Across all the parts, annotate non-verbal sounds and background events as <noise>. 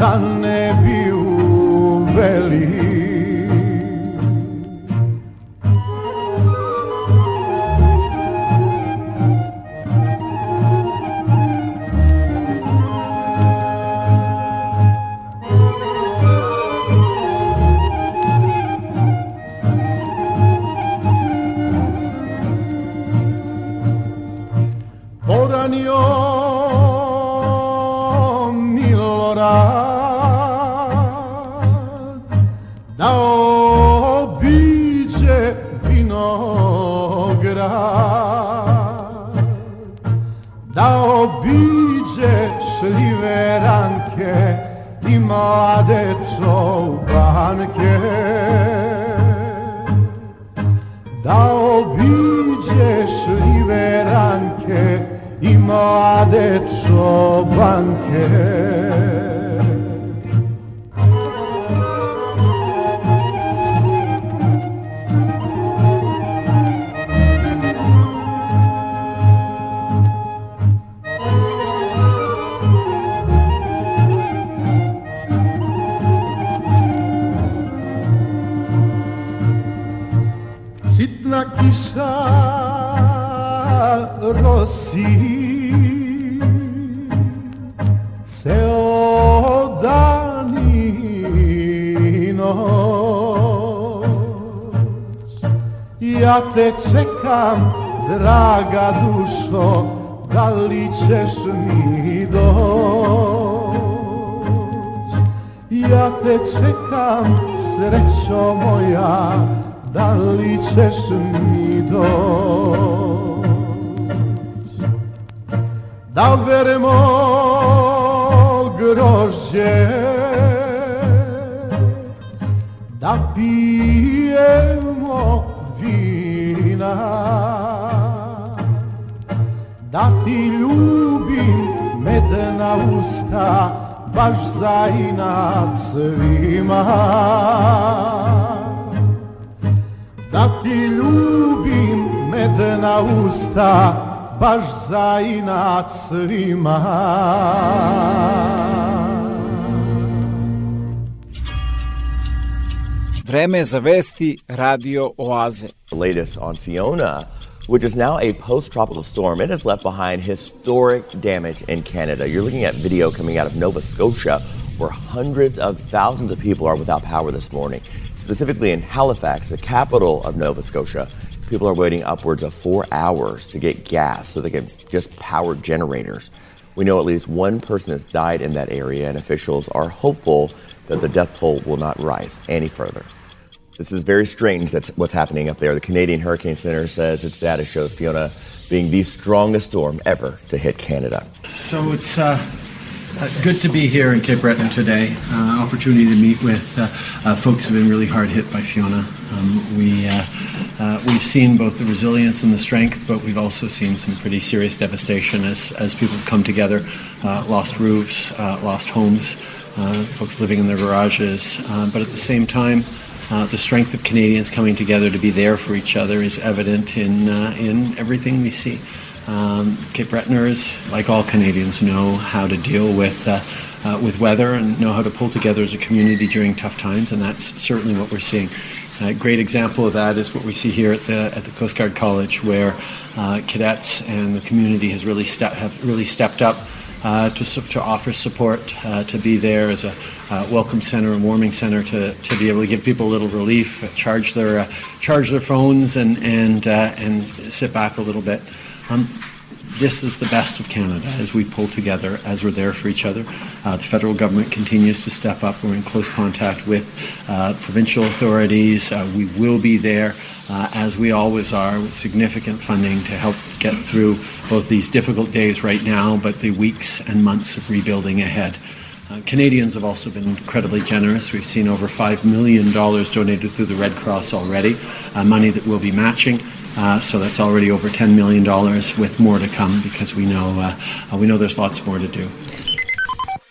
Da ne bi uveli te čekam, draga dušo Da li ćeš mi doć? Ja te čekam, srećo moja Da li ćeš mi doć? Da beremo grožđe Da ti ljubim medena usta Baš za inat svima. Da ti ljubim medena usta baš za inat svima. Vreme za vesti Radio Oaze. The latest on Fiona, which is now a post tropical storm. It has left behind historic damage in Canada. You're looking at video coming out of Nova Scotia where hundreds of thousands of people are without power this morning. Specifically in Halifax, the capital of Nova Scotia, people are waiting upwards of four hours to get gas so they can just power generators. We know at least one person has died in that area, and officials are hopeful that the death toll will not rise any further. This is very strange that's what's happening up there. The Canadian Hurricane Center says its data shows Fiona being the strongest storm ever to hit Canada. So it's uh, uh, good to be here in Cape Breton today. Uh, opportunity to meet with uh, uh, folks who have been really hard hit by Fiona. Um, we uh, we've seen both the resilience and the strength, but we've also seen some pretty serious devastation as as people have come together, lost roofs, lost homes, folks living in their garages. But at the same time. Uh, the strength of Canadians coming together to be there for each other is evident in uh, in everything we see. Um, Cape Bretoners, like all Canadians, know how to deal with uh, uh, with weather and know how to pull together as a community during tough times, and that's certainly what we're seeing. A great example of that is what we see here at the at the Coast Guard College, where uh, cadets and the community has really have really stepped up uh, to, to offer support, uh, to be there as a uh, welcome center and warming center, to, to be able to give people a little relief, uh, charge their uh, charge their phones, and and uh, and sit back a little bit. Um, this is the best of Canada as we pull together, as we're there for each other. Uh, the federal government continues to step up. We're in close contact with uh, provincial authorities. Uh, we will be there, uh, as we always are, with significant funding to help get through both these difficult days right now, but the weeks and months of rebuilding ahead. Uh, Canadians have also been incredibly generous. We've seen over $5 million donated through the Red Cross already, uh, money that we'll be matching. Uh, so that's already over $10 million with more to come because we know, uh, uh, we know there's lots more to do.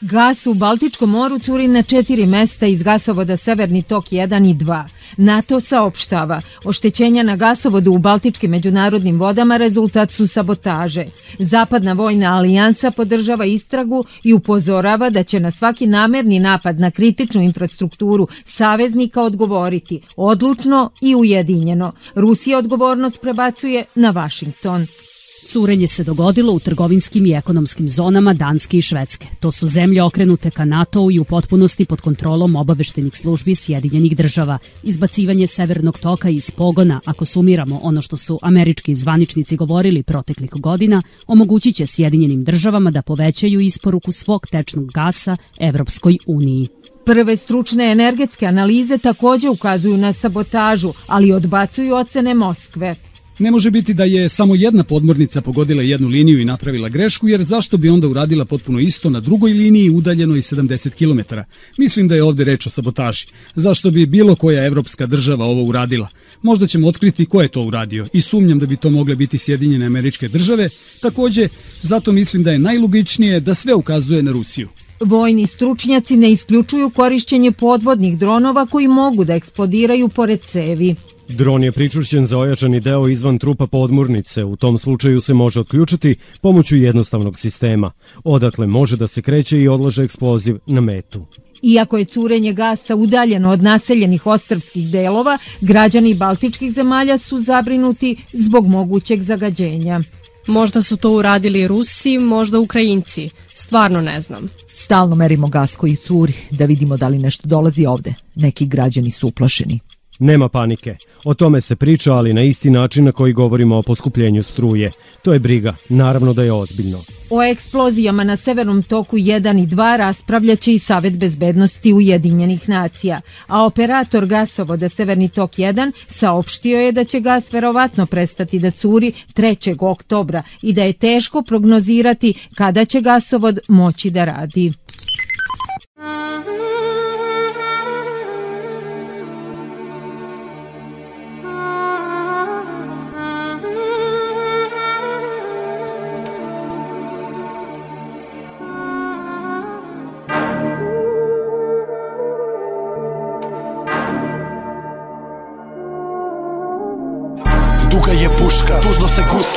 Gas u Baltičkom moru curi na četiri mesta iz gasovoda Severni tok 1 i 2. NATO saopštava, oštećenja na gasovodu u Baltičkim međunarodnim vodama rezultat su sabotaže. Zapadna vojna alijansa podržava istragu i upozorava da će na svaki namerni napad na kritičnu infrastrukturu saveznika odgovoriti odlučno i ujedinjeno. Rusija odgovornost prebacuje na Vašington. Curenje se dogodilo u trgovinskim i ekonomskim zonama Danske i Švedske. To su zemlje okrenute ka NATO i u potpunosti pod kontrolom obaveštenih službi Sjedinjenih država. Izbacivanje severnog toka iz pogona, ako sumiramo ono što su američki zvaničnici govorili proteklih godina, omogućit će Sjedinjenim državama da povećaju isporuku svog tečnog gasa Evropskoj uniji. Prve stručne energetske analize takođe ukazuju na sabotažu, ali odbacuju ocene Moskve. Ne može biti da je samo jedna podmornica pogodila jednu liniju i napravila grešku, jer zašto bi onda uradila potpuno isto na drugoj liniji udaljenoj 70 km? Mislim da je ovde reč o sabotaži. Zašto bi bilo koja evropska država ovo uradila? Možda ćemo otkriti ko je to uradio i sumnjam da bi to mogle biti Sjedinjene američke države. Takođe, zato mislim da je najlogičnije da sve ukazuje na Rusiju. Vojni stručnjaci ne isključuju korišćenje podvodnih dronova koji mogu da eksplodiraju pored cevi. Dron je pričušćen za ojačani deo izvan trupa podmornice. U tom slučaju se može otključiti pomoću jednostavnog sistema. Odatle može da se kreće i odlaže eksploziv na metu. Iako je curenje gasa udaljeno od naseljenih ostrvskih delova, građani baltičkih zemalja su zabrinuti zbog mogućeg zagađenja. Možda su to uradili Rusi, možda Ukrajinci. Stvarno ne znam. Stalno merimo gas koji curi da vidimo da li nešto dolazi ovde. Neki građani su uplašeni. Nema panike. O tome se priča, ali na isti način na koji govorimo o poskupljenju struje. To je briga. Naravno da je ozbiljno. O eksplozijama na severnom toku 1 i 2 raspravljaće i Savet bezbednosti Ujedinjenih nacija, a operator gasovoda Severni tok 1 saopštio je da će gas verovatno prestati da curi 3. oktobra i da je teško prognozirati kada će gasovod moći da radi.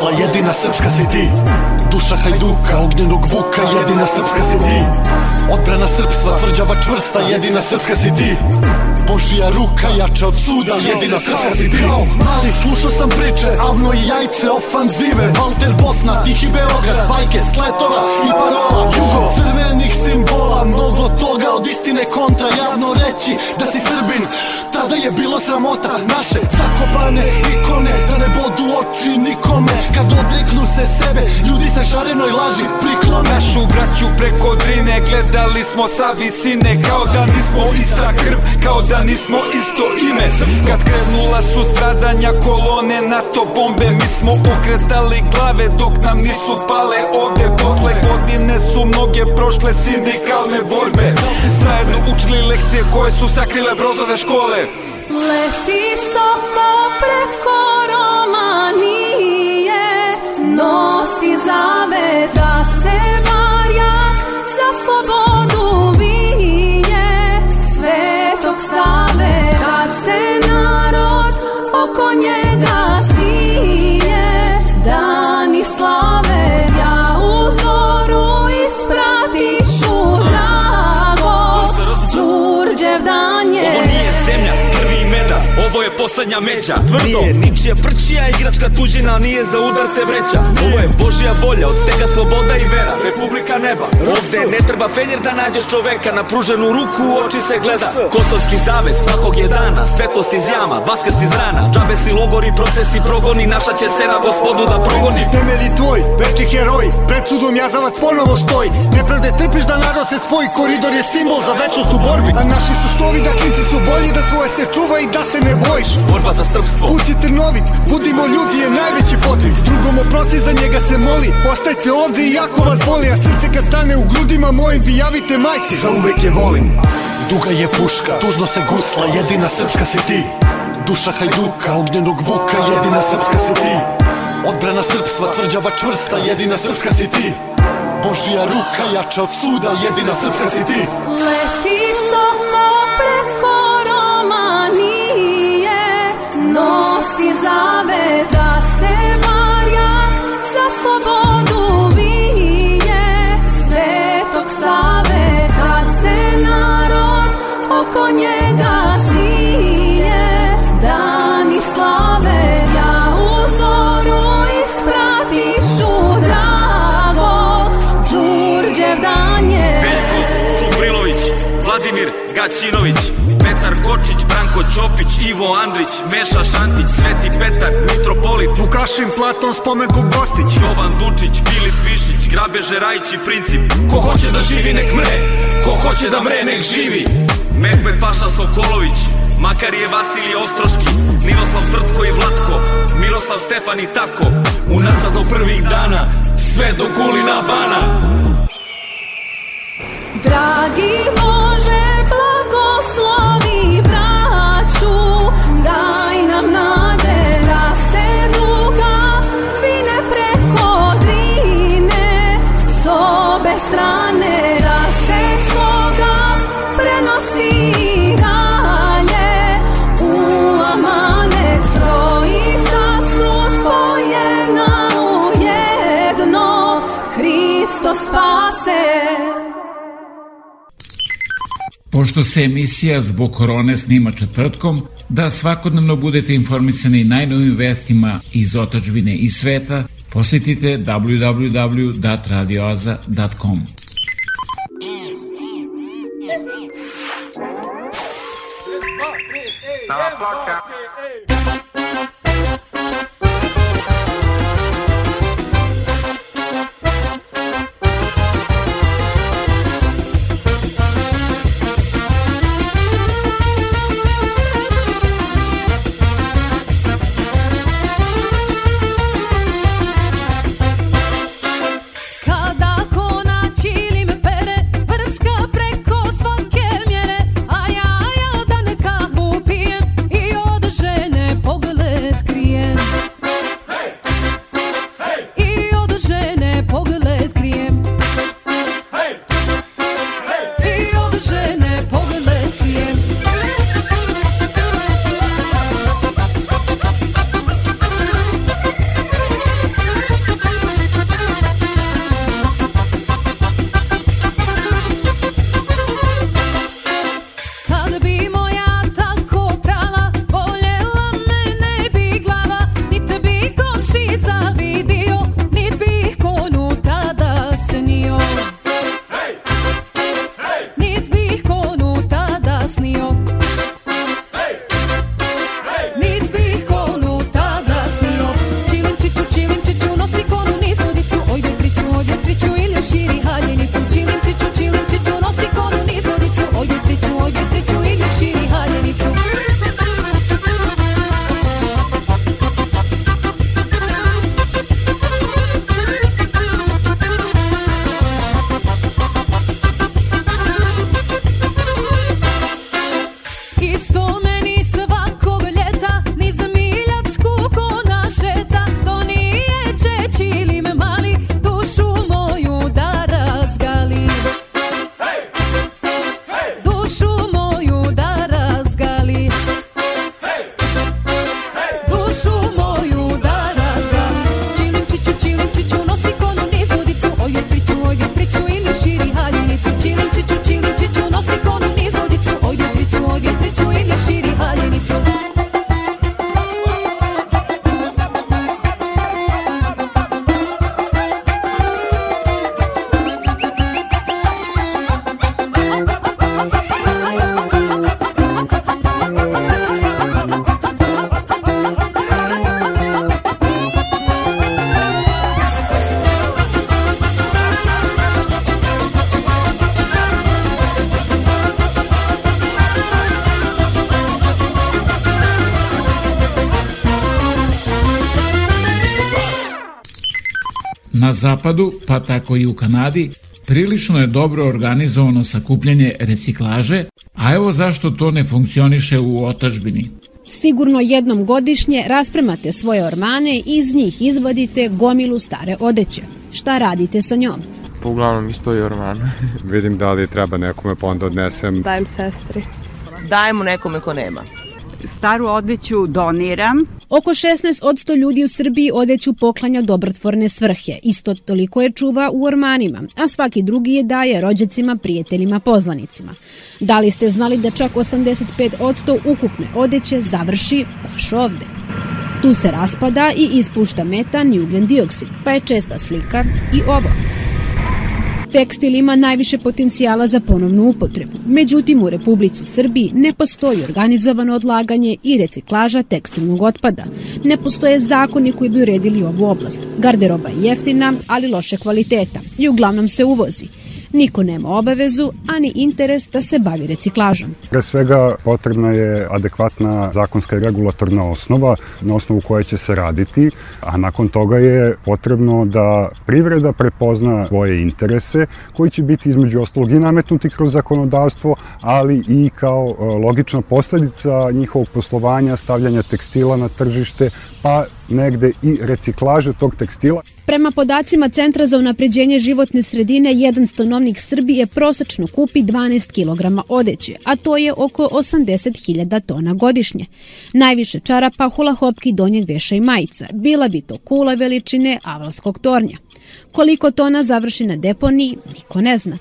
Se gusla, jedina srpska si ti Duša hajduka, ognjenog vuka, jedina srpska si ti Odbrana srpstva, tvrđava čvrsta, jedina srpska si ti Božija ruka, jača od suda, jedina srpska si ti mali slušao sam priče, avno i jajce, ofanzive. Valter Bosna, Tihi Beograd, bajke, sletova i parola. Jugo crvenih simbola, mnogo toga od istine kontra. Javno reći da si srbin, tada je bilo sramota Naše. Zakopane ikone, da ne bodu oči nikome Kad odreknu se sebe, ljudi sa šarenoj laži priklone. Našu braću preko drine gledali smo sa visine Kao da nismo ista krv, kao da nismo isto ime. Kad krenula su stradanja kolone NATO bombe Mi smo okretali glave dok nam nisu pale ovde. Posle godine su mnoge prošle sindikalne borbe. Zajedno učili lekcije koje su sakrile brozove škole. Leti soko preko Nosi poslednja međa Tvrdo. Nije ničija prčija igračka tuđina, nije za udarce vreća. Ovo je Božja volja, od stega sloboda i vera, Republika neba. Ovde ne treba fenjer da nađeš čoveka, na pruženu ruku u oči se gleda. Kosovski zavez svakog je dana, svetlost iz jama, vaskrs iz rana. Džabe si logori, procesi, progoni, naša će se na gospodu da progoni. Temelji tvoj, veči heroj, pred sudom jazavac ponovo stoji. Nepravde trpiš da narod se spoji, koridor je simbol za večnost u borbi. A naši su stovi da klinci su bolji, da svoje se čuva i da se ne bojiš Borba za srpstvo. Put je trnovit, budimo ljudi je najveći podvig Drugom oprosti za njega se moli, ostajte ovde i jako vas boli A srce kad stane u grudima mojim vi javite majci. Za uvek je volim. Duga je puška, tužno se gusla, jedina srpska si ti. Duša hajduka, ognjenog vuka, jedina srpska si ti. Odbrana srpstva, tvrđava čvrsta, jedina srpska si ti. Božija ruka jača od suda, jedina srpska si ti. Leti soko Zave da se Marjak za slobodu vije Svetog Save kad se narod oko njega smije Dani slave ja u zoru ispratišu dragog Đurđev dan je Čubrilović, Vladimir Gaćinović, Petar Kočić, Branko Ćopić, Ivo Andrić, Meša Šantić, Sveti Petar, Mitropolit, Vukašin Platon, Spomenku Gostić, Jovan Dučić, Filip Višić, Grabe Žerajić i Princip. Ko hoće da živi nek mre, ko hoće da mre nek živi. Mehmet Paša Sokolović, Makarije Vasilije Ostroški, Miroslav Trtko i Vlatko, Miroslav Stefan i tako. Unazad do prvih dana, sve do Kulina Bana. Dragi Bože, blagoslovi Pošto se emisija zbog korone snima četvrtkom, da svakodnevno budete informisani najnovim vestima iz otačbine i sveta, posjetite www.radioaza.com. Kada zapadu, pa tako i u Kanadi, prilično je dobro organizovano sakupljanje reciklaže, a evo zašto to ne funkcioniše u otačbini. Sigurno jednom godišnje raspremate svoje ormane i iz njih izvadite gomilu stare odeće. Šta radite sa njom? Uglavnom mi stoji orman. <laughs> Vidim da li treba nekome pa onda odnesem. Dajem sestri. Dajemo nekome ko nema. Staru odeću doniram. Oko 16 od 100 ljudi u Srbiji odeću poklanja dobrotvorne svrhe. Isto toliko je čuva u ormanima, a svaki drugi je daje rođacima, prijateljima, poznanicima. Da li ste znali da čak 85 od 100 ukupne odeće završi baš ovde? Tu se raspada i ispušta metan i ugljen dioksid, pa je česta slika i ovo. Tekstil ima najviše potencijala za ponovnu upotrebu. Međutim, u Republici Srbiji ne postoji organizovano odlaganje i reciklaža tekstilnog otpada. Ne postoje zakoni koji bi uredili ovu oblast. Garderoba je jeftina, ali loše kvaliteta i uglavnom se uvozi. Niko nema obavezu, ani interes da se bavi reciklažom. Pre svega potrebna je adekvatna zakonska i regulatorna osnova na osnovu koje će se raditi, a nakon toga je potrebno da privreda prepozna svoje interese koji će biti između ostalog i nametnuti kroz zakonodavstvo, ali i kao e, logična posledica njihovog poslovanja, stavljanja tekstila na tržište, pa negde i reciklaže tog tekstila. Prema podacima Centra za unapređenje životne sredine, jedan stanovnik Srbije prosečno kupi 12 kg odeće, a to je oko 80.000 tona godišnje. Najviše čarapa, hula hopki, donjeg veša i majica. Bila bi to kula veličine avalskog tornja. Koliko tona završi na deponiji, niko ne zna.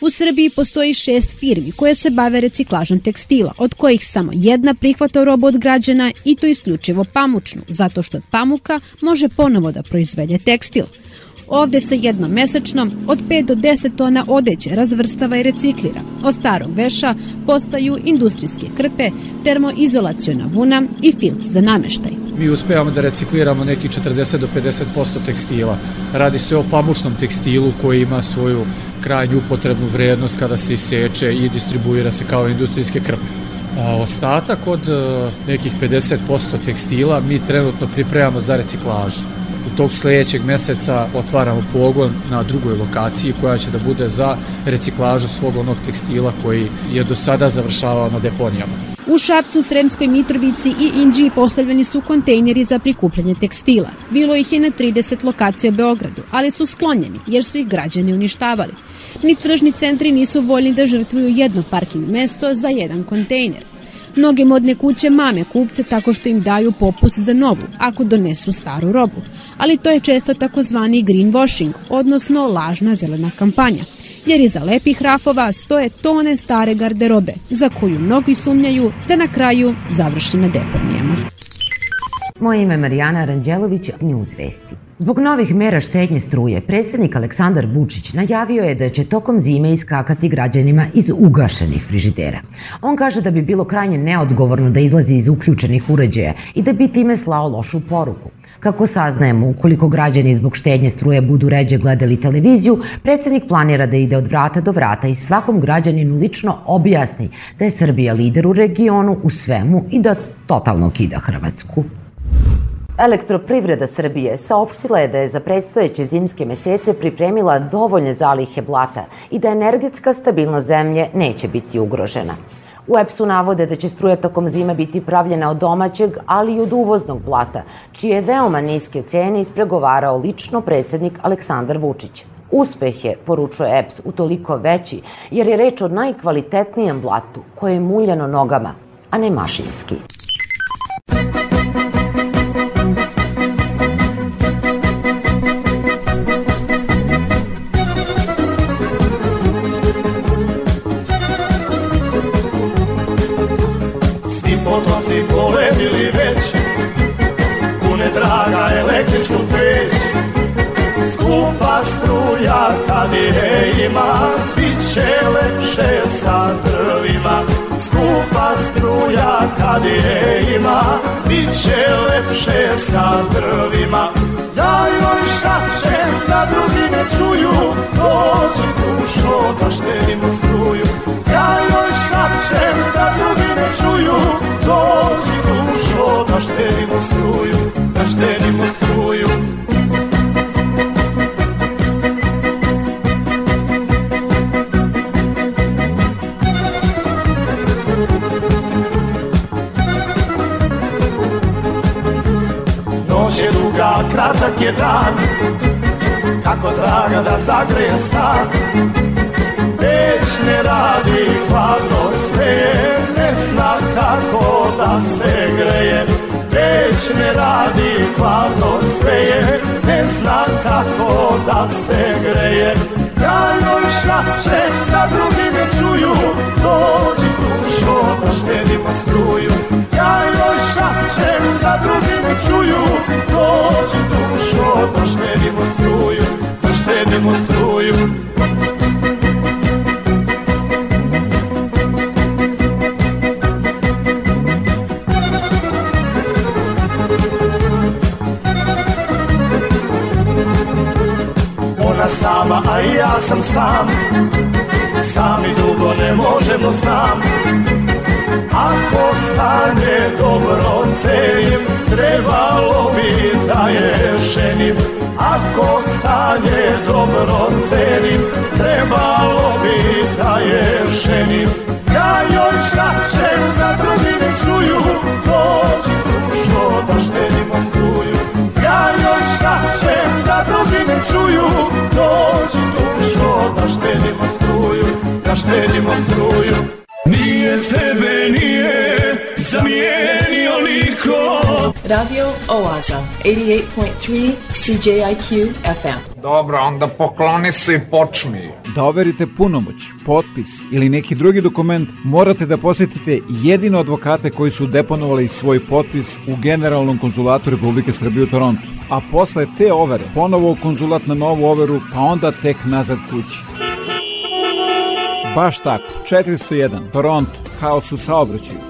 U Srbiji postoji šest firmi koje se bave reciklažom tekstila, od kojih samo jedna prihvata robu od građana i to isključivo pamučnu, zato što od pamuka može ponovo da proizvede tekstil. Ovde se jednom mesečno od 5 do 10 tona odeće razvrstava i reciklira. Od starog veša postaju industrijske krpe, termoizolaciona vuna i filc za nameštaj. Mi uspevamo da recikliramo neki 40 do 50% tekstila. Radi se o pamučnom tekstilu koji ima svoju krajnju upotrebnu vrednost kada se iseče i distribuira se kao industrijske krpe. A ostatak od e, nekih 50% tekstila mi trenutno pripremamo za reciklažu. U tog sledećeg meseca otvaramo pogon na drugoj lokaciji koja će da bude za reciklažu svog onog tekstila koji je do sada završavao na deponijama. U Šapcu, Sremskoj Mitrovici i Inđiji postavljeni su kontejneri za prikupljanje tekstila. Bilo ih je na 30 lokacija u Beogradu, ali su sklonjeni jer su ih građani uništavali. Ni tržni centri nisu voljni da žrtvuju jedno parking mesto za jedan kontejner. Mnoge modne kuće mame kupce tako što im daju popust za novu, ako donesu staru robu. Ali to je često takozvani greenwashing, odnosno lažna zelena kampanja jer iza lepih rafova stoje tone stare garderobe, za koju mnogi sumnjaju da na kraju završi na deponijama. Moje ime je Marijana Ranđelović, News Vesti. Zbog novih mera štednje struje, predsednik Aleksandar Vučić najavio je da će tokom zime iskakati građanima iz ugašenih frižidera. On kaže da bi bilo krajnje neodgovorno da izlazi iz uključenih uređaja i da bi time slao lošu poruku. Kako saznajemo, ukoliko građani zbog štednje struje budu ređe gledali televiziju, predsednik planira da ide od vrata do vrata i svakom građaninu lično objasni da je Srbija lider u regionu u svemu i da totalno kida Hrvatsku. Elektroprivreda Srbije saopštila je da je za predstojeće zimske mesece pripremila dovoljne zalihe blata i da energetska stabilnost zemlje neće biti ugrožena. U EPS-u navode da će struja tokom zime biti pravljena od domaćeg, ali i od uvoznog blata, čije veoma niske cene ispregovarao lično predsednik Aleksandar Vučić. Uspeh je, poručuje EPS, utoliko veći, jer je reč o najkvalitetnijem blatu koje je muljano nogama, a ne mašinski. Lepše sa drvima. Skupa struja kad je ima Biće lepše sa drvima. Ja joj šačem da drugi ne čuju Dođi dušo da štedimo struju. Ja joj šačem da drugi ne čuju Dođi dušo da štedimo struju je dan. Kako draga da zagreje stan. Već ne radi hladno sve Ne zna kako da se greje. Već ne radi hladno sve je Ne zna kako da se greje. Ja joj šapćem da drugi ne čuju Dođi dušo da štedimo struju da drugi ne čuju. Dođi dušo da štedimo struju Da štedimo struju. Ona sama, a i ja sam sam. Sami dugo ne možemo znam Ako stanje dobro cenim Trebalo bi da je ženim. Ako stanje dobro cenim Trebalo bi da je ženim. Ja joj šačem da drugi ne čuju Dođi dušo da štedimo struju. Ja joj šačem da drugi ne čuju Dođi dušo da štedimo struju Da štedimo struju. Nije tebe, niko Radio Oaza, 88.3 CJIQ FM. Dobro, onda pokloni se i počmi. Da overite punomoć, potpis ili neki drugi dokument, morate da posetite jedino advokate koji su deponovali svoj potpis u Generalnom konzulatu Republike Srbije u Torontu. A posle te overe, ponovo u konzulat na novu overu, pa onda tek nazad kući. Baš tako, 401, Toronto, haos u saobraćaju.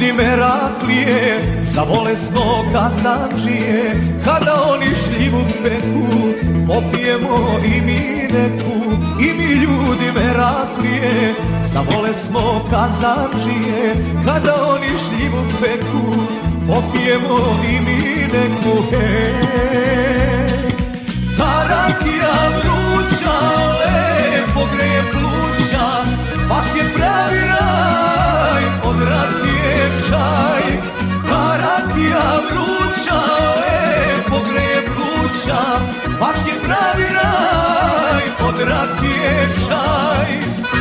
ljudi Meraklije Za bolesno kazanđije Kada oni šljivu peku Popijemo i mi neku. I mi ljudi Meraklije Za bolesno kazanđije Kada oni šljivu peku Popijemo i mi neku. Hej! Ta rakija vruća Lepo greje pluća Pak je pravi raj Od rakije čaj. Ta rakija vruća Lepo greje pluća. Pak je pravi raj Od rakije čaj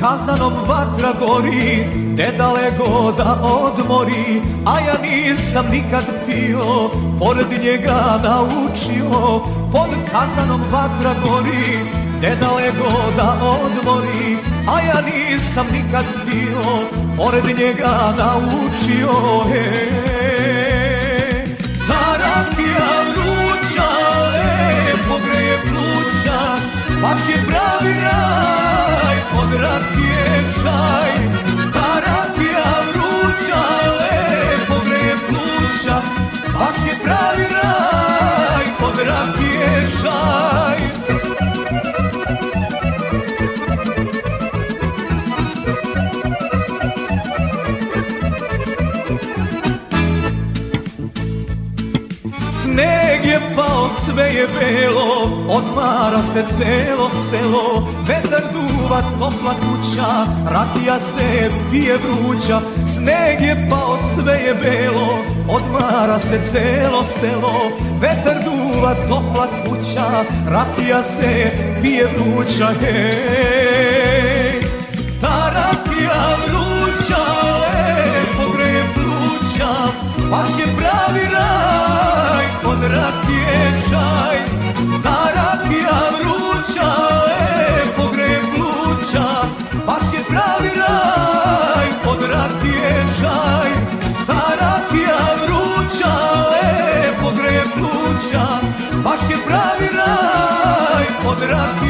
kazanom vatra gori, nedaleko da odmori, a ja nisam nikad pio, pored njega naučio. Pod kazanom vatra gori, nedaleko da odmori, a ja nisam nikad pio, pored njega naučio. Hej, pak je pravi raj, od rakije čaj. Ta rakija vruća, lepo greje pluća, pak je pravi raj, od rakije čaj. Pao, sve je belo, odmara se celo selo, vetar duva topla kuća, rakija se pije vruća. Sneg je pao, sve je belo, odmara se celo selo, vetar duva topla kuća, rakija se pije vruća. Hej, ta rakija vruća, lepo greje pluća, pak je pravi raj, od rakije čaj. Ta rakija vruća, lepo greje pluća, pak je pravi raj, od rakije čaj. Ta rakija vruća, lepo greje pluća, pak je pravi raj, od rakije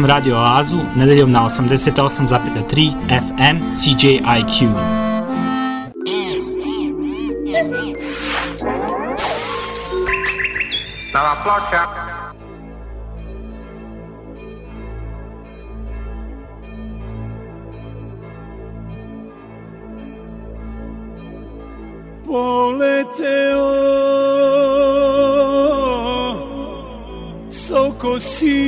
Slušam Radio Oazu nedeljom na 88,3 FM CJIQ. Nova ploča. poleteo soko sivi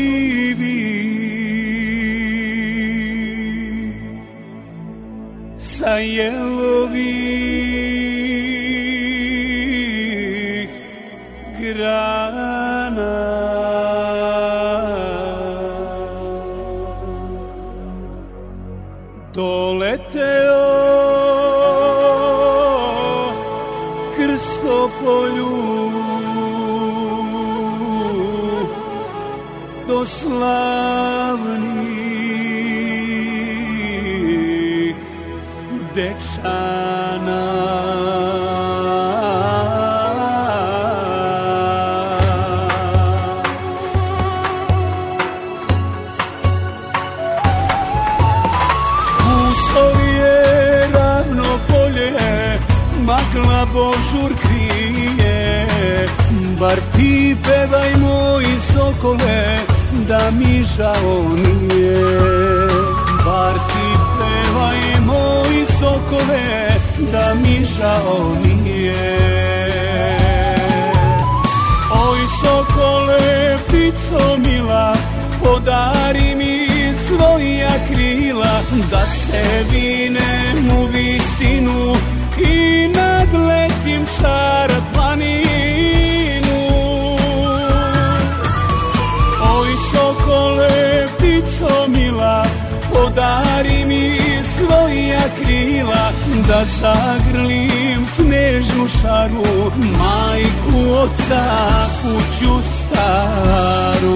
moji sokole Da mi žao nije. Oj sokole, pico mila Podari mi svoja krila Da se vinem u visinu I nadletim šar planinu krila Da zagrlim snežnu šaru Majku oca kuću staru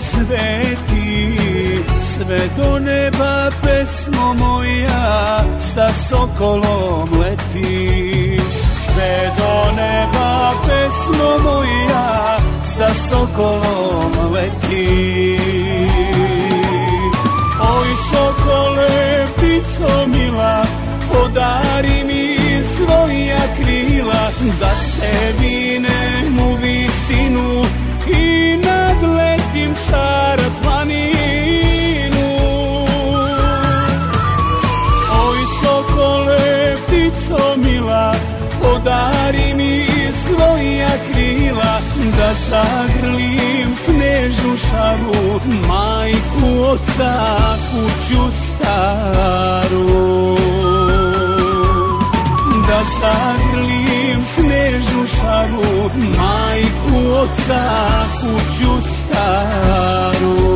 sveti Sve do neba pesmo moja sa sokolom leti. Sve do neba pesmo moja sa sokolom leti. Oj sokole, pico mila, podari mi svoja krila Da se vinem u visinu šar planinu. Oj sokole, pico mila, podari mi svoja krila Da zagrlim snežnu šaru Majku oca kuću staru. Da zagrlim snežnu šaru Majku oca kuću staru caro.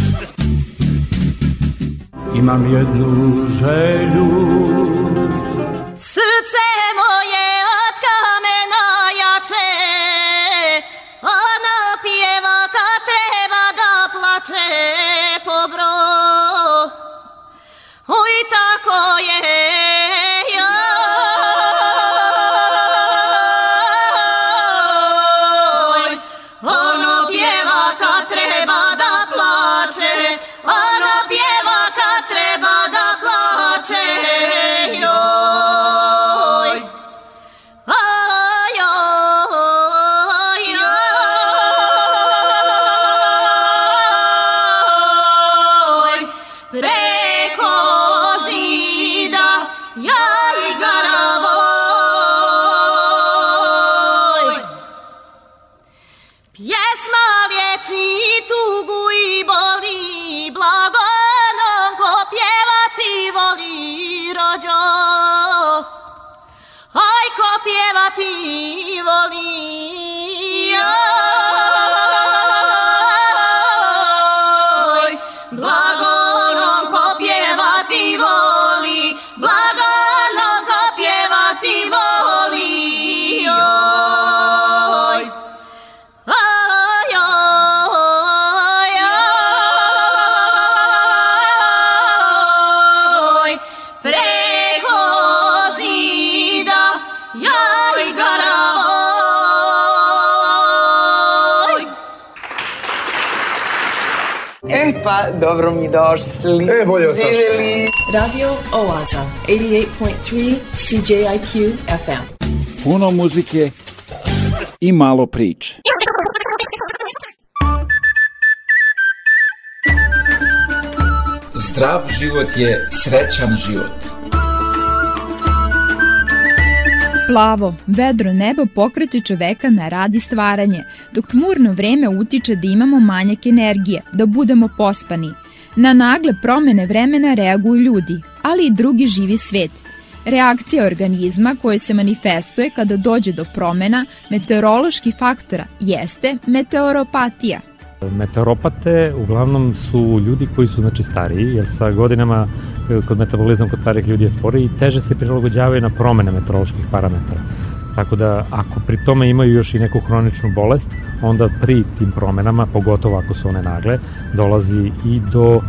Imam jednu želju. Srce moje od kamena jače Ono pjeva kad treba da plače po Oj tako je Pjesma liječi tugu i boli Blago onom ko pjevati voli rođo. Aj ko pjevati dobro mi došli. E, bolje vas našli. Radio Oaza, 88.3 CJIQ FM. Puno muzike i malo priče. Zdrav život je srećan život. Plavo, vedro nebo pokreće čoveka na rad i stvaranje, dok tmurno vreme utiče da imamo manjak energije, da budemo pospani. Na nagle promene vremena reaguju ljudi, ali i drugi živi svet. Reakcija organizma koja se manifestuje kada dođe do promena meteoroloških faktora jeste meteoropatija – Meteoropate uglavnom su ljudi koji su znači stariji, jer sa godinama e, kod metabolizam kod starih ljudi je sporiji i teže se prilagođavaju na promene meteoroloških parametara. Tako da ako pri tome imaju još i neku hroničnu bolest, onda pri tim promenama, pogotovo ako su one nagle, dolazi i do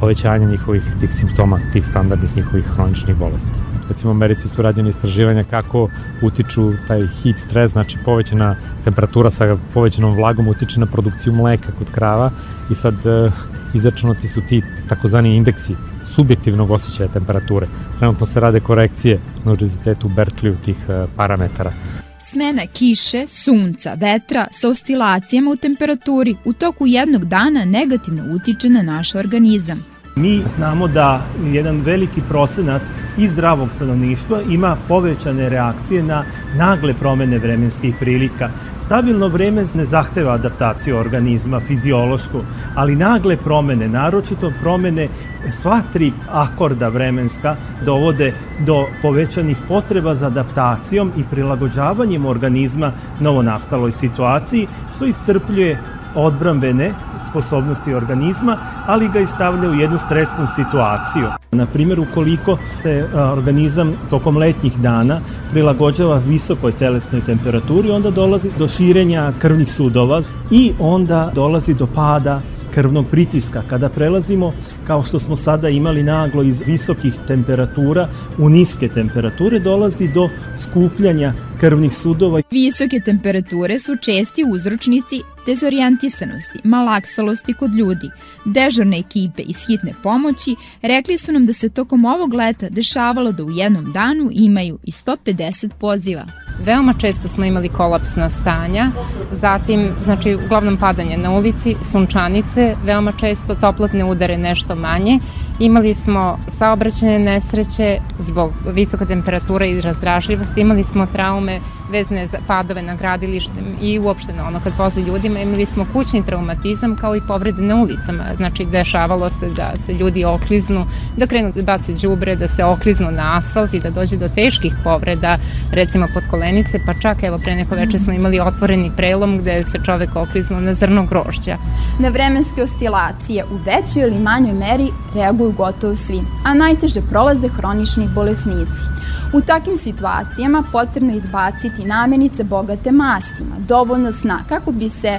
povećanja njihovih tih simptoma, tih standardnih njihovih hroničnih bolesti. Recimo u Americi su rađene istraživanja kako utiču taj heat stres, znači povećana temperatura sa povećanom vlagom utiče na produkciju mleka kod krava i sad e, izračunati su ti takozvani indeksi subjektivnog osjećaja temperature. Trenutno se rade korekcije na univerzitetu Berkeley tih e, parametara. Smena kiše, sunca, vetra sa oscilacijama u temperaturi u toku jednog dana negativno utiče na naš organizam. Mi znamo da jedan veliki procenat i zdravog stanovništva ima povećane reakcije na nagle promene vremenskih prilika. Stabilno vreme ne zahteva adaptaciju organizma, fiziološku, ali nagle promene, naročito promene sva tri akorda vremenska dovode do povećanih potreba za adaptacijom i prilagođavanjem organizma novonastaloj situaciji, što iscrpljuje odbrambene sposobnosti organizma, ali ga i stavlja u jednu stresnu situaciju. Na primjer, ukoliko se organizam tokom letnjih dana prilagođava visokoj telesnoj temperaturi, onda dolazi do širenja krvnih sudova i onda dolazi do pada krvnog pritiska. Kada prelazimo, kao što smo sada imali naglo iz visokih temperatura u niske temperature, dolazi do skupljanja krvnih sudova. Visoke temperature su česti uzročnici dezorijentisanosti, malaksalosti kod ljudi. Dežurne ekipe iz hitne pomoći rekli su nam da se tokom ovog leta dešavalo da u jednom danu imaju i 150 poziva. Veoma često smo imali kolapsna stanja, zatim, znači, uglavnom padanje na ulici, sunčanice, veoma često toplotne udare nešto manje. Imali smo saobraćene nesreće zbog visoka temperatura i razdražljivosti, imali smo traume vezne za padove na gradilištem i uopšte na ono kad pozli ljudima, imali smo kućni traumatizam kao i povrede na ulicama. Znači, dešavalo se da se ljudi okliznu, da krenu da bace đubre, da se okliznu na asfalt i da dođe do teških povreda, recimo pod kolenice, pa čak evo pre neko veče smo imali otvoreni prelom gde se čovek okliznuo na zrno grožđa. Na vremenske oscilacije u većoj ili manjoj meri reaguju gotovo svi, a najteže prolaze hronični bolesnici. U takvim situacijama potrebno je izbaciti namenice bogate mastima, dovoljno sna, kako bi se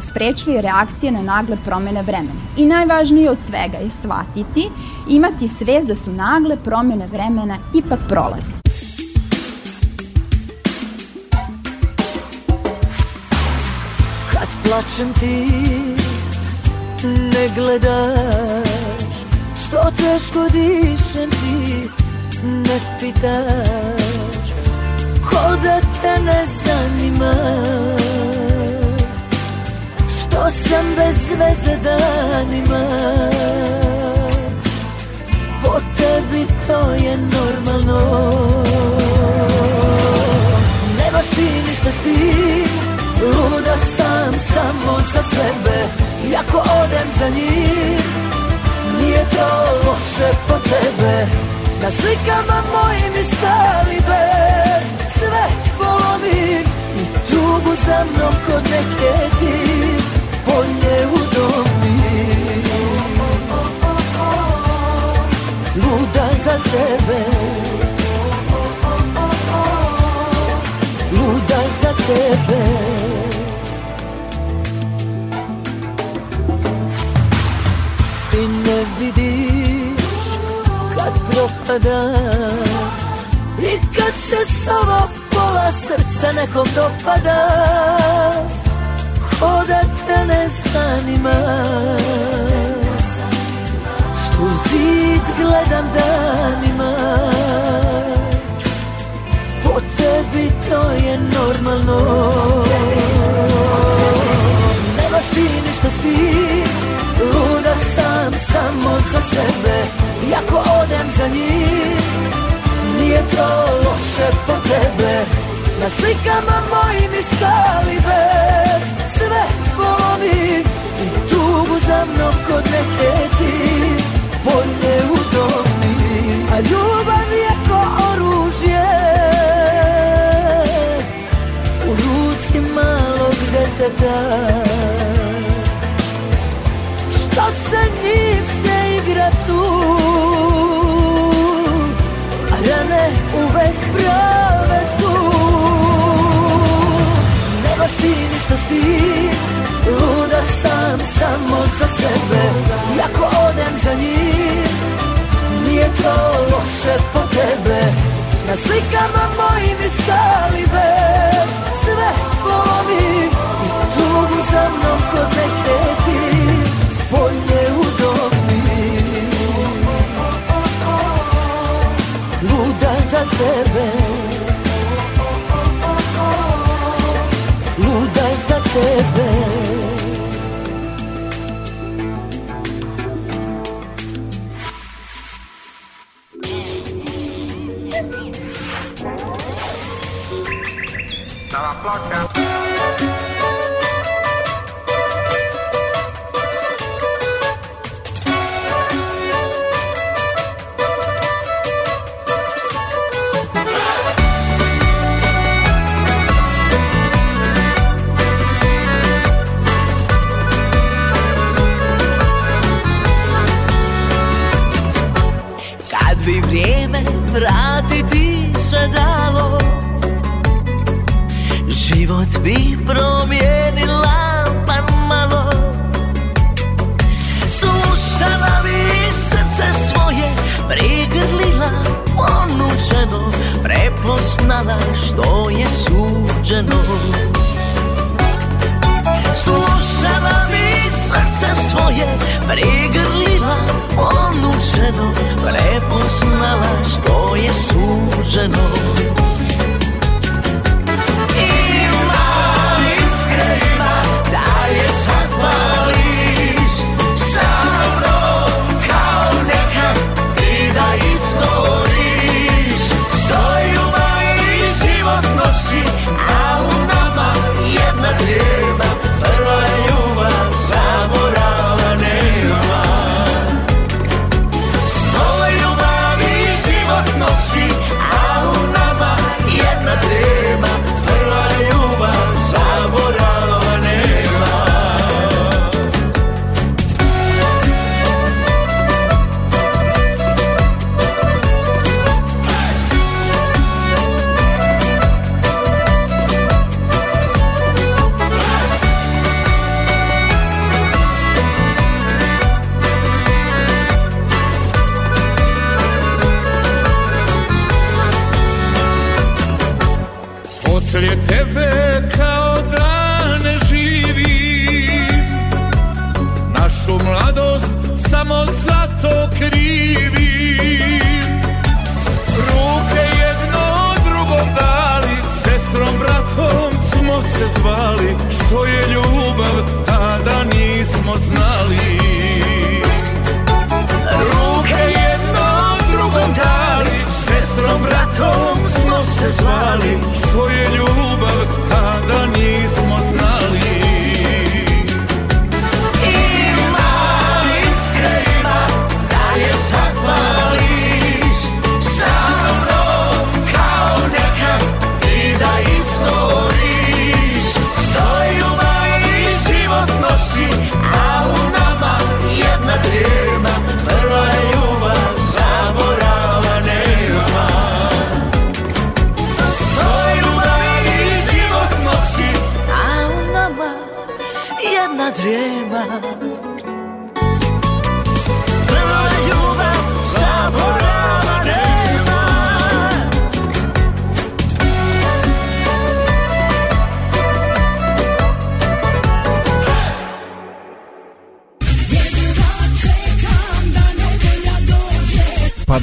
sprečili reakcije na nagle promene vremena. I najvažnije od svega je shvatiti, imati sve da su nagle promene vremena ipak prolazne. Kad plačem ti ne gledaš Što teško dišem ti ne pitaš. Ko da te ne zanima? Što sam bez veze danima? Po tebi to je normalno. Nemaš ti ništa s tim. Luda sam samo za sebe Iako odem za njim Nije to loše po tebe? Na slikama mojim iskali bez. Sve polovim I tugu za mnom kod neke ti. Polje udomim Luda za sebe. Luda za sebe me vidi kad propada. I kad se sova pola srca nekom dopada Ko da te ne zanima. Što zid gledam danima Po tebi to je normalno. Nemaš ti ništa s tim samo za sebe Iako odem za njim Nije to loše po tebe Na slikama mojim iz bez Sve volim I tugu za mnom kod neke ti Polje u domi A ljubav je ko oružje. U ruci malog deteta samo za sebe Iako odem za njim Nije to loše po tebe Na slikama mojim iz bez. Sve volim I tugu za mnom kod neke ti Polje u domi Luda za sebe Luda za sebe estaba placa. Život bi promijenila pa malo Slušala bi srce svoje Prigrlila ponučeno Prepoznala što je suđeno. Slušala bi srce svoje Prigrlila ponučeno Prepoznala što je suđeno se zvali Što je ljubav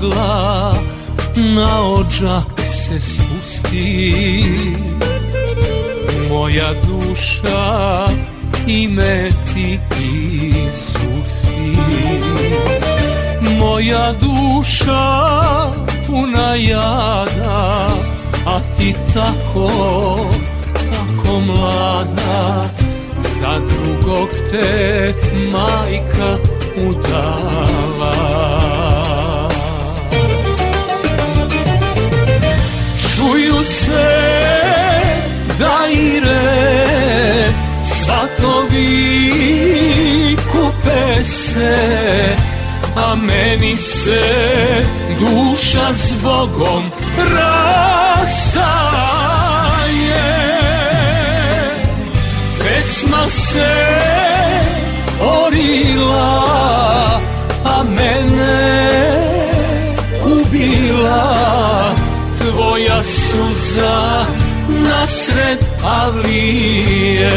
magla na očak se spusti. Moja duša ime ti Isusti Moja duša puna jada A ti tako, tako mlada. Za drugog te majka udala. svi kupe se a meni se duša s Bogom rastaje. Pesma se orila a mene ubila. Tvoja suza nasred Pavlije.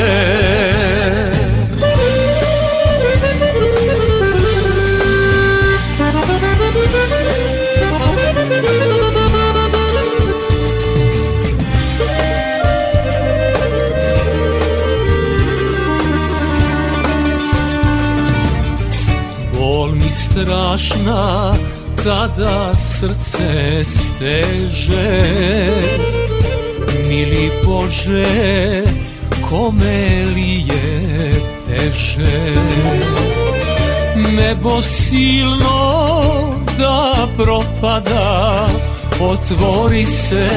Bol mi strašna kada srce steže Mili Bože, kome li je teže? Nebo silno da propada Otvori se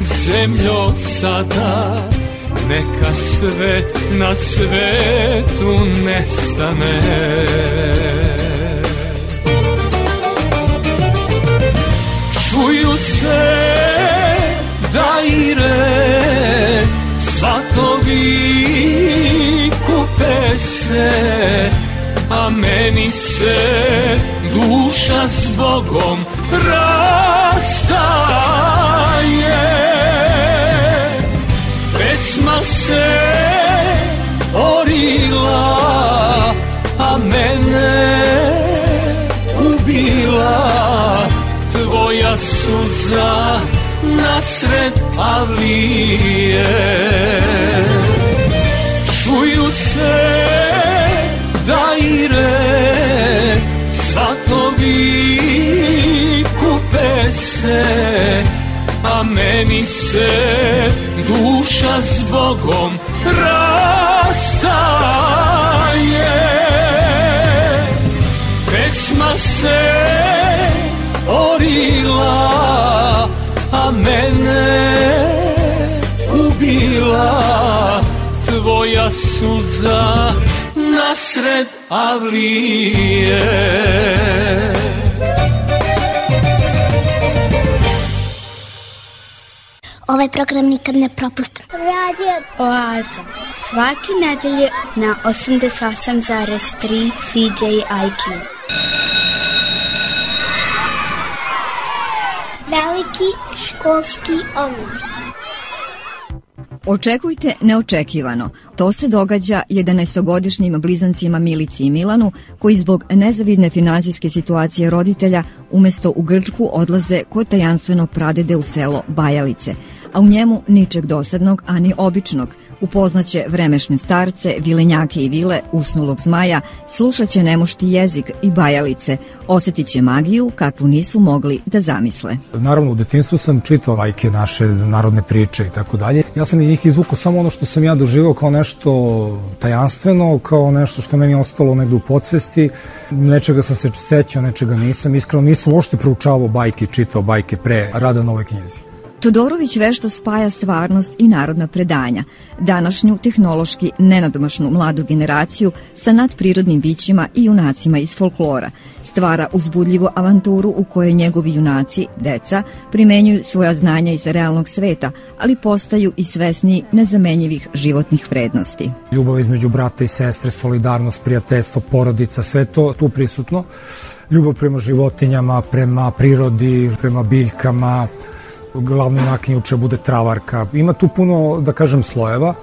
zemljo sada. Neka sve na svetu nestane. Čuju se Svatovi kupe se A meni se duša s Bogom rastaje. Pesma se orila A mene ubila. Tvoja suza nasred avlije Čuju se daire Svatovi kupe se A meni se duša s Bogom rastaje. Pesma se orila mene ubila Tvoja suza nasred avlije Ovaj program nikad ne propustim. Radio Oaza. Svaki nedelje na 88,3 CJIQ. Veliki školski omor. Očekujte neočekivano. To se događa 11-godišnjim blizancima Milici i Milanu, koji zbog nezavidne finansijske situacije roditelja umesto u Grčku odlaze kod tajanstvenog pradede u selo Bajalice, a u njemu ničeg dosadnog, ani običnog. Upoznaće vremešne starce, vilenjake i vile, usnulog zmaja, slušaće nemušti jezik i bajalice, osjetiće magiju kakvu nisu mogli da zamisle. Naravno, u detinstvu sam čitao lajke naše narodne priče i tako dalje. Ja sam iz njih izvukao samo ono što sam ja doživao kao nešto tajanstveno, kao nešto što meni ostalo negde u podsvesti. Nečega sam se sećao, nečega nisam. Iskreno nisam uopšte proučavao bajke, čitao bajke pre rada na ovoj knjizi. Todorović vešto spaja stvarnost i narodna predanja, današnju tehnološki nenadomašnu mladu generaciju sa nadprirodnim bićima i junacima iz folklora, stvara uzbudljivu avanturu u kojoj njegovi junaci, deca, primenjuju svoja znanja iz realnog sveta, ali postaju i svesni nezamenjivih životnih vrednosti. Ljubav između brata i sestre, solidarnost, prijateljstvo, porodica, sve to tu prisutno. Ljubav prema životinjama, prema prirodi, prema biljkama, glavna junakinja uče bude travarka. Ima tu puno, da kažem, slojeva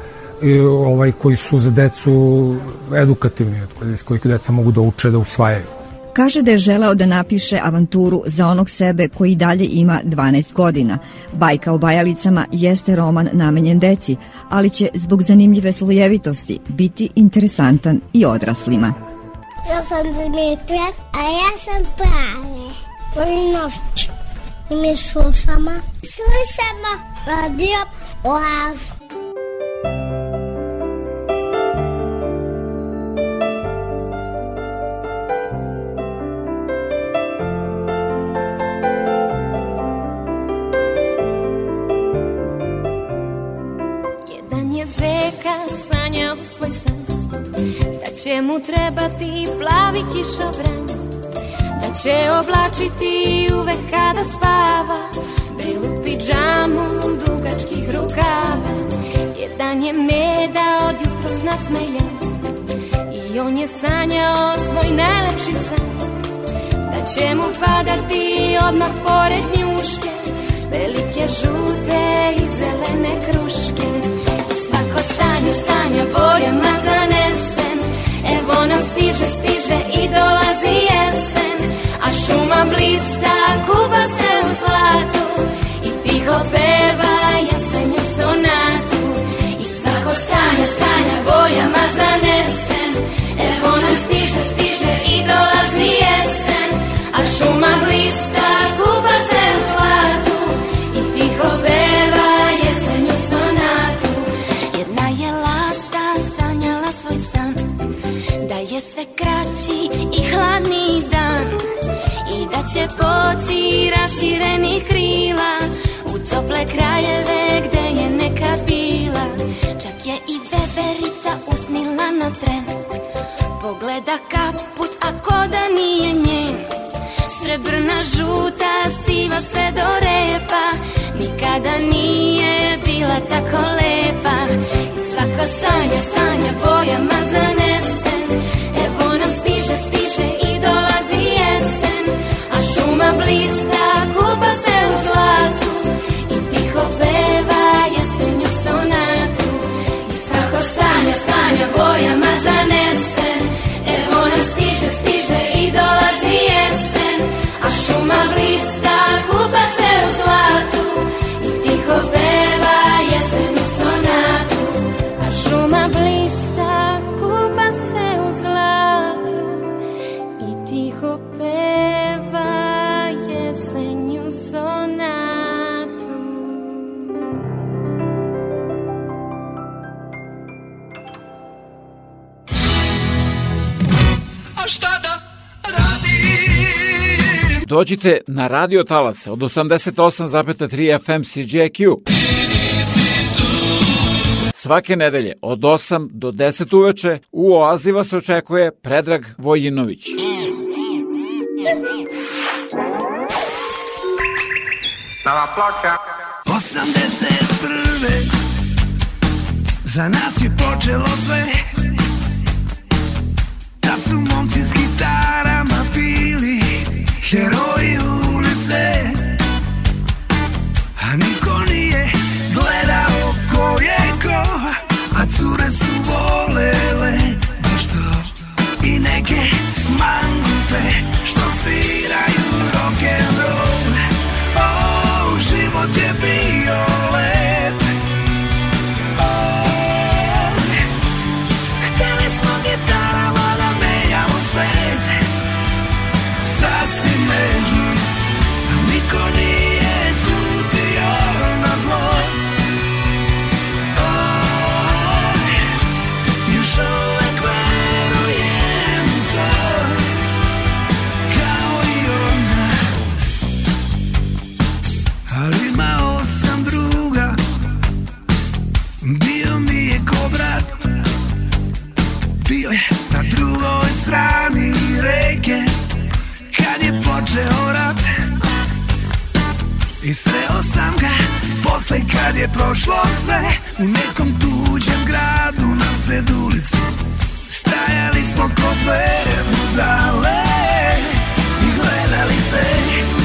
i, ovaj, koji su za decu edukativni, iz kojih deca mogu da uče, da usvajaju. Kaže da je želeo da napiše avanturu za onog sebe koji dalje ima 12 godina. Bajka o bajalicama jeste roman namenjen deci, ali će zbog zanimljive slojevitosti biti interesantan i odraslima. Ja sam Dimitra, a ja sam Prave. Volim noć. I mi slušamo. Slušamo radio Oaz. Jedan je zeka sanjao svoj san Da će mu trebati plavi kišobran će oblačiti uvek kada spava. Belu pidžamu dugačkih rukava. Jedan je meda od jutros nasmejan I on je sanjao svoj najlepši san. Da će mu padati odmah pored njuške Velike žute i zelene kruške. Svako sanja, sanja bojama zanesen Evo nam stiže, stiže i dolazi jesen A šuma blista, kuba se u zlatu I tiho peva ljepoći raširenih krila U tople krajeve gde je nekad bila. Čak je i veverica usnila na tren. Pogleda kaput, a ko da nije njen. Srebrna, žuta, siva sve do repa. Nikada nije bila tako lepa. I svako sanja, sanja bojama zanesen Dođite na radio talase od 88,3 FM CJQ. Svake nedelje od 8 do 10 uveče u Oazi vas očekuje Predrag Vojinović. Nova ploča. 81. Za nas je počelo sve Tad su momci s gitarama bili Heroji ulice A niko nije gledao ko je ko A cure su volele baš to I neke mangupe što sviraju I sreo sam ga Posle kad je prošlo sve U nekom tuđem gradu Na sred ulici Stajali smo kod dve budale I gledali se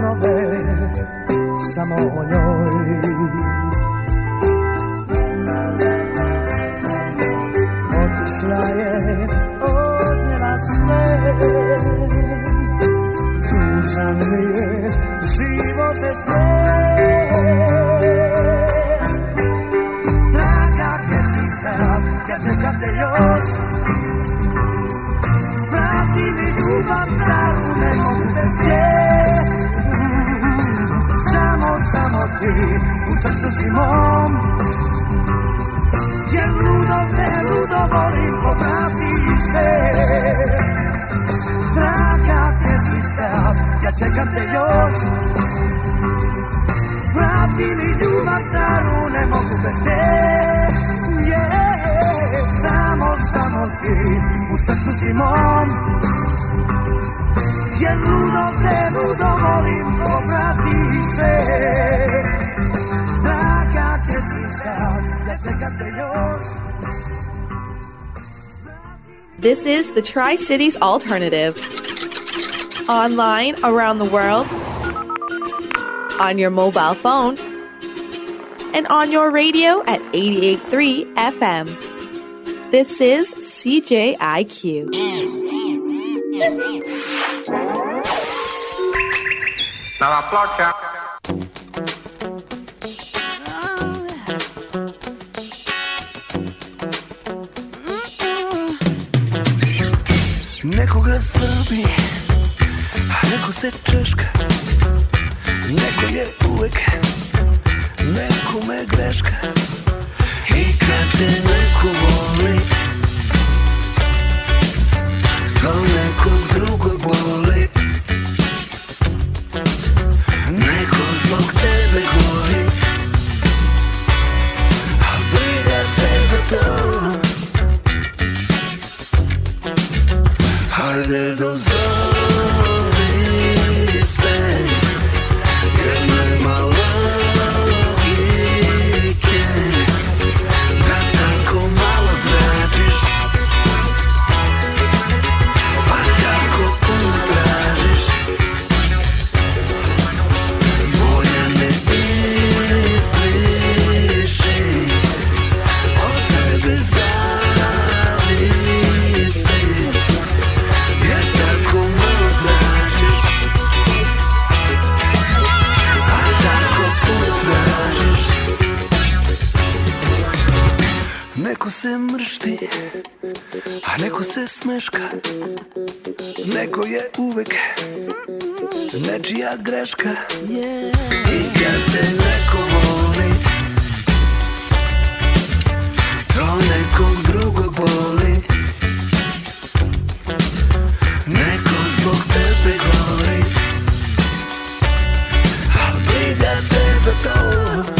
Snove samo o njoj Otišla je odnjela sve tužan mi je život bez nje Draga, gdje si sad, ja čekam te još ti, u srcu si mom Jer ludo te, ludo volim, povrati se. Draga, gdje si sad, ja čekam te još. Vrati mi ljubav staru, ne mogu bez te. Yeah, Samo, samo ti, u srcu si mom Se Draga, gdje si ja čekam te još This is the Tri Cities Alternative. Online around the world, on your mobile phone, and on your radio at 88.3 FM. This is CJIQ. Dalla placca. Nekoga svrbi, a neko se češka Neko je uvek nekome greška I kad te neko voli To nekog drugog boli handles mršti A neko se smeška Neko je uvek Nečija greška. I kad te neko voli To nekog drugog boli. Neko zbog tebe gori Al briga te za to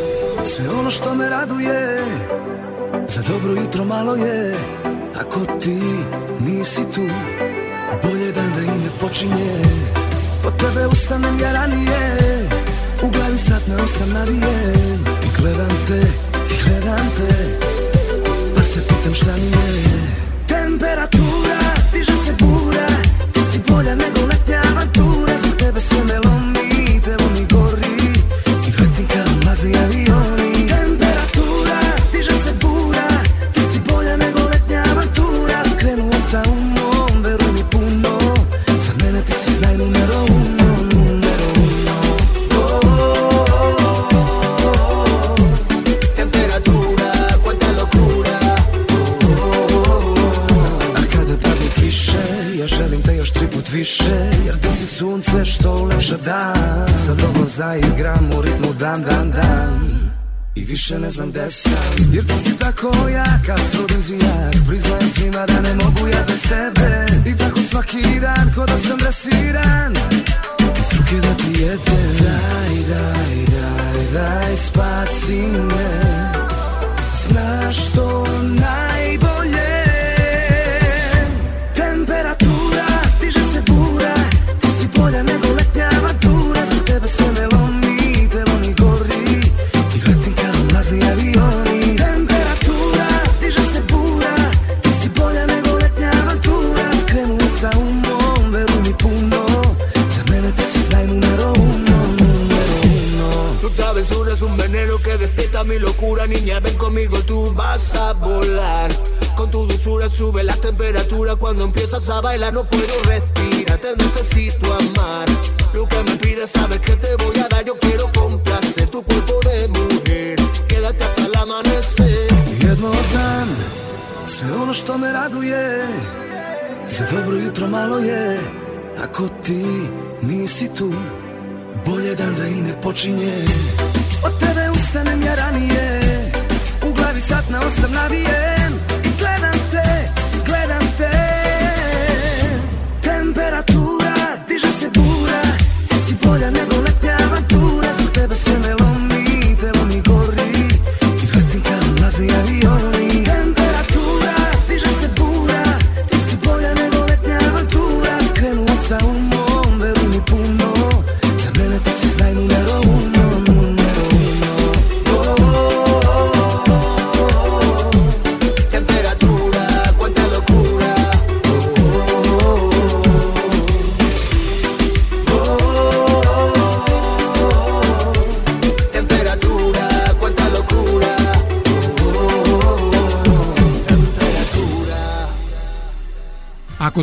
Sve ono što me raduje Za dobro jutro malo je. Ako ti nisi tu Bolje dan da i ne počinje. Po tebe ustanem ja ranije U glavi sat ne osam navijem I gledam te, i gledam te Pa se pitam šta mi je. Temperatura, diže se bura Ti si bolja nego letnja avantura. Zbog tebe sve melodija više ne znam gde sam. Jer ti si tako jaka, afrodizijak Priznajem svima da ne mogu ja bez tebe. I tako svaki dan, ko da sam dresiran. Iz ruke da ti jedem. Daj, daj, daj, daj, spasi me. Znaš što najbolje a volar. Con tu dulzura sube la temperatura cuando empiezas a bailar, no puedo respirar, te necesito amar. Lo que me pides, sabes que te voy a dar, yo quiero complacer tu cuerpo de mujer. Quédate hasta el amanecer. Jedno znam, sve ono što me raduje Za dobro jutro malo je Ako ti nisi tu Bolje dan da i ne počinje Od tebe ustanem ja ranije sat na osam navijem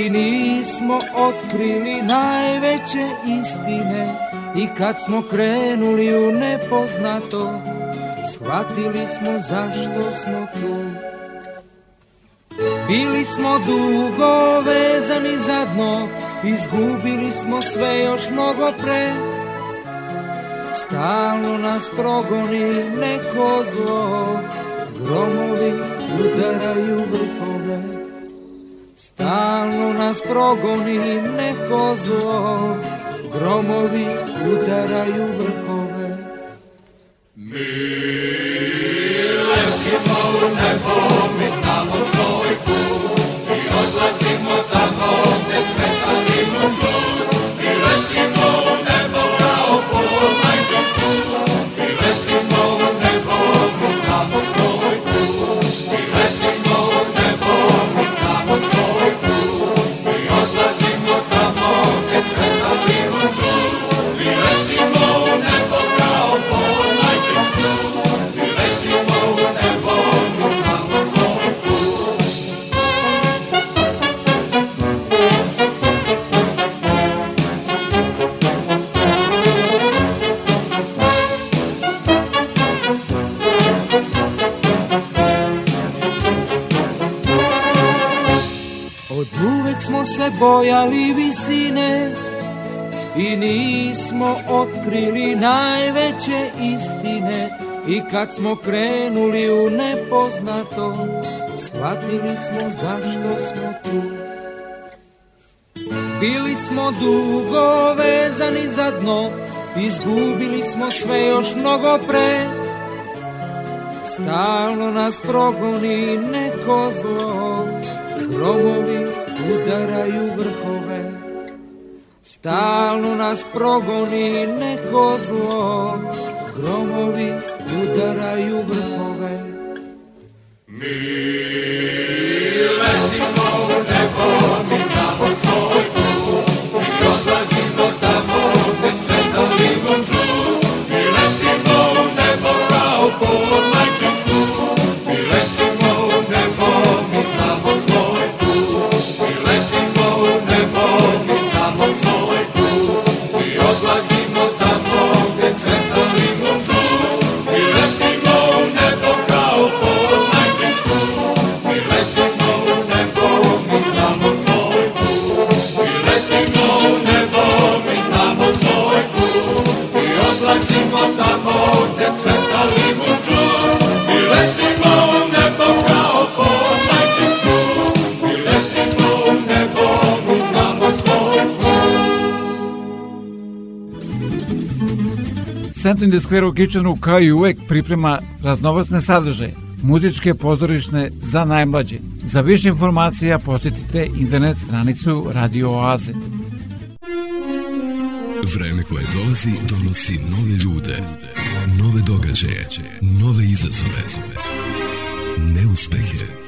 i nismo otkrili najveće istine. I kad smo krenuli u nepoznato shvatili smo zašto smo tu. Bili smo dugo vezani za dno izgubili smo sve još mnogo pre. Stalno nas progoni neko zlo Gromovi udaraju vrhove Stalno nas progoni neko zlo. Gromovi udaraju vrhove. Mi bojali visine i nismo otkrili najveće istine. I kad smo krenuli u nepoznato shvatili smo zašto smo tu. Bili smo dugo vezani za dno izgubili smo sve još mnogo pre. Stalno nas progoni neko zlo grobovi udaraju vrhove. Stalno nas progoni neko zlo. Gromovi udaraju vrhove. Mi Centralni skver u Kičanu kao i uvek priprema raznovacne sadržaje, muzičke pozorišne za najmlađe. Za više informacija posjetite internet stranicu Radio Oaze. Vreme koje dolazi donosi nove ljude, nove događaje, nove izazove, neuspehe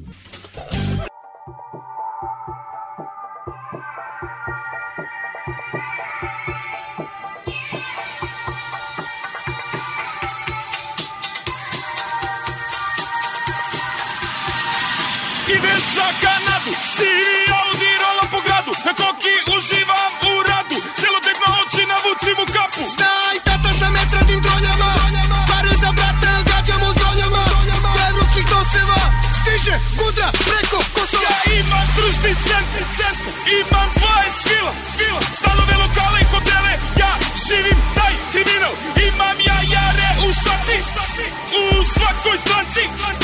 centri, centru Imam dvoje svila, svila Stanove, lokale i hotele Ja živim taj kriminal. Imam ja jare u šaci U svakoj stranci.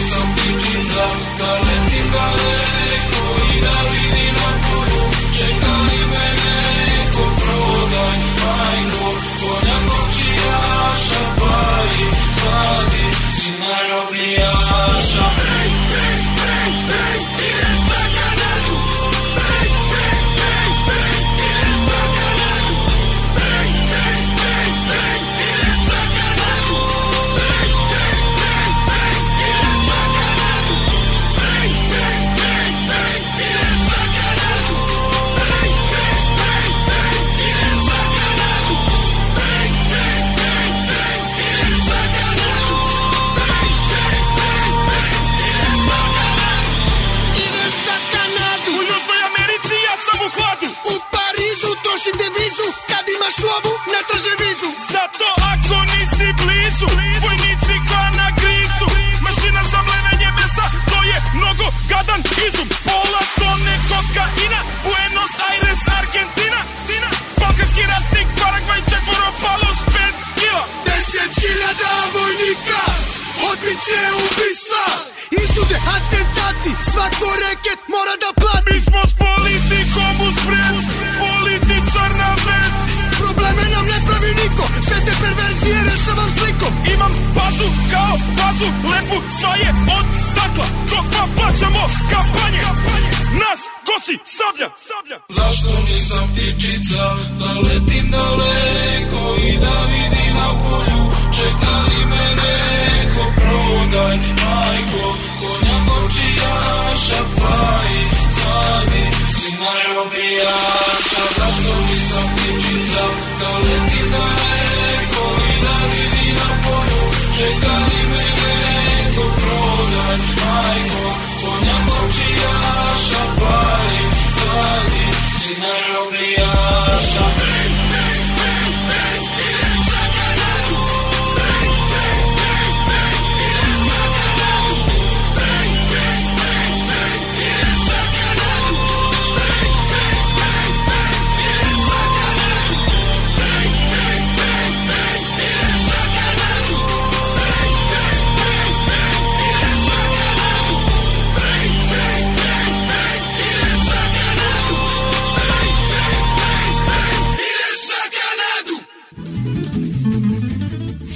some bitches up, gonna. sreća Da letim daleko i da vidim na polju. Čeka li me neko prodaj majko Konja počijaša pa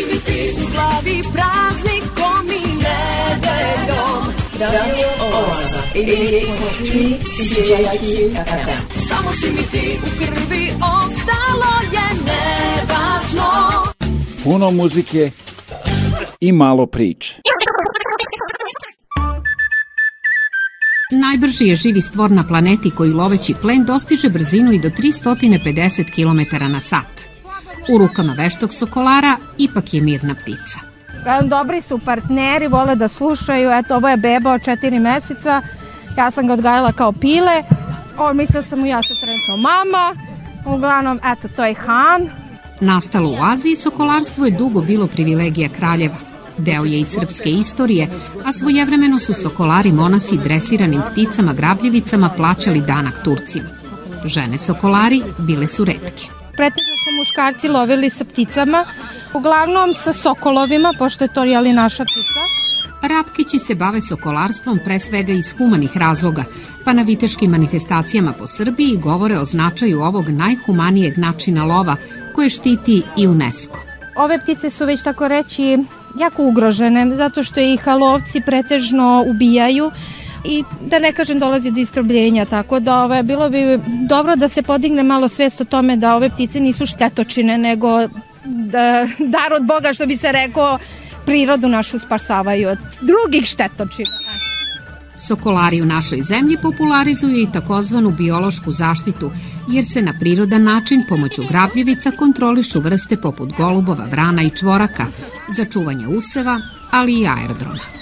Si mi ti u glavi praznikom i nedeljom Radio Oaza 88.3 CJIQ FM Samo si mi ti u krvi, ostalo je nevažno Puno muzike i malo priče. Najbrži je živi stvor na planeti koji loveći plen dostiže brzinu i do 350 km na sat. U rukama veštog sokolara ipak je mirna ptica. Dobri su partneri, vole da slušaju. Eto, ovo je beba od četiri meseca. Ja sam ga odgajala kao pile. O, mislila sam mu ja se trenutno mama. Uglavnom, eto, to je Han. Nastalo u Aziji, sokolarstvo je dugo bilo privilegija kraljeva. Deo je i srpske istorije, a svojevremeno su sokolari monasi dresiranim pticama grabljivicama plaćali danak Turcima. Žene sokolari bile su retke. Pretežno su muškarci lovili sa pticama, uglavnom sa sokolovima, pošto je to jeli naša ptica. Rapkići se bave sokolarstvom pre svega iz humanih razloga, pa na viteškim manifestacijama po Srbiji govore o značaju ovog najhumanijeg načina lova koje štiti i UNESCO. Ove ptice su već tako reći jako ugrožene, zato što ih lovci pretežno ubijaju i da ne kažem dolazi do istrobljenja, tako da ove, bilo bi dobro da se podigne malo svest o tome da ove ptice nisu štetočine, nego da, dar od Boga, što bi se rekao, prirodu našu spasavaju od drugih štetočina. Sokolari u našoj zemlji popularizuju i takozvanu biološku zaštitu, jer se na prirodan način pomoću grabljivica kontrolišu vrste poput golubova, vrana i čvoraka za čuvanje useva, ali i aerodroma.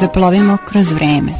Zaplovimo kroz vreme.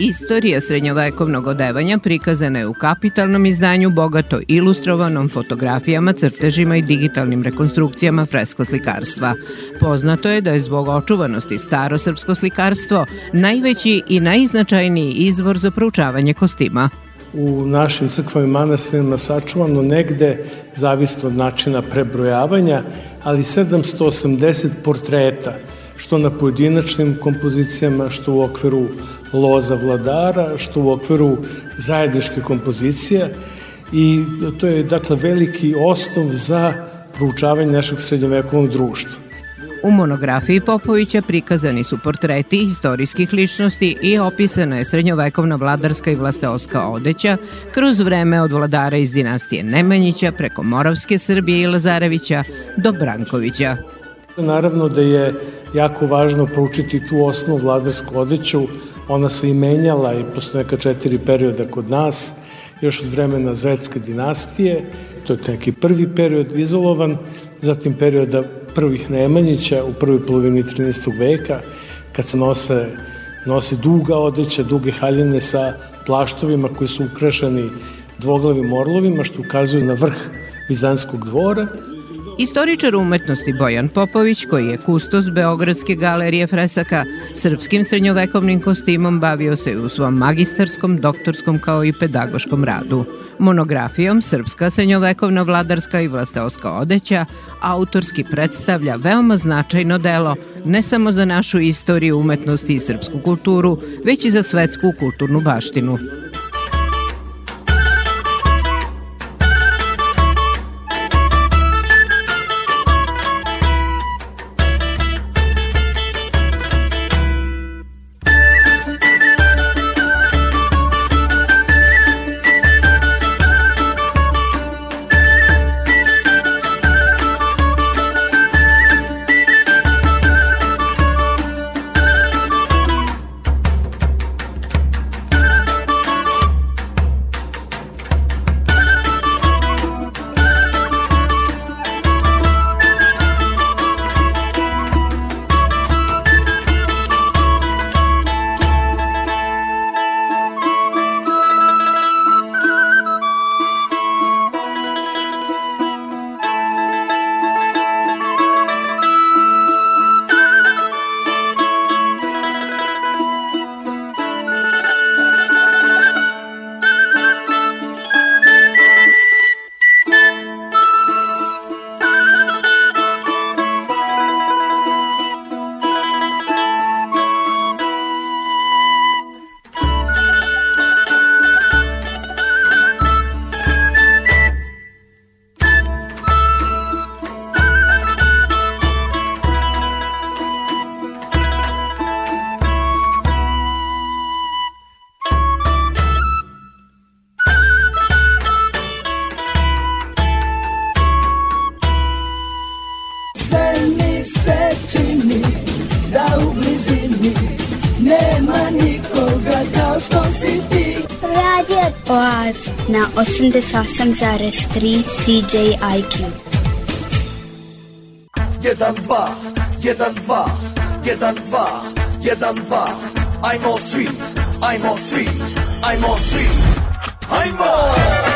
Istorija srednjovekovnog odevanja prikazana je u kapitalnom izdanju bogato ilustrovanom fotografijama, crtežima i digitalnim rekonstrukcijama fresko slikarstva. Poznato je da je zbog očuvanosti starosrpsko slikarstvo najveći i najznačajniji izvor za proučavanje kostima. U našim crkvama i manastirima sačuvano negde, zavisno od načina prebrojavanja, ali 780 portreta, što na pojedinačnim kompozicijama, što u okviru loza vladara, što u okviru zajedničke kompozicije i to je dakle veliki osnov za proučavanje našeg srednjovekovnog društva. U monografiji Popovića prikazani su portreti istorijskih ličnosti i opisana je srednjovekovna vladarska i vlasteoska odeća kroz vreme od vladara iz dinastije Nemanjića preko Moravske Srbije i Lazarevića do Brankovića. Naravno da je jako važno proučiti tu osnovu vladarsku odeću, ona se i menjala i postoje neka četiri perioda kod nas, još od vremena Zetske dinastije, to je neki prvi period izolovan, zatim perioda prvih Nemanjića u prvoj polovini 13. veka, kad se nose, nose duga odeća, duge haljine sa plaštovima koji su ukrašeni dvoglavim orlovima, što ukazuje na vrh Vizanskog dvora. Istoričar umetnosti Bojan Popović, koji je kustos Beogradske galerije fresaka, srpskim srednjovekovnim kostimom bavio se u svom magistarskom, doktorskom kao i pedagoškom radu. Monografijom Srpska srednjovekovna vladarska i vlasteoska odeća autorski predstavlja veoma značajno delo ne samo za našu istoriju umetnosti i srpsku kulturu, već i za svetsku kulturnu baštinu. Na 88,3 CJIQ. Jedan, dva, jedan, dva, jedan, dva, jedan, dva. Ajmo svi, ajmo svi, ajmo svi, ajmo! Samo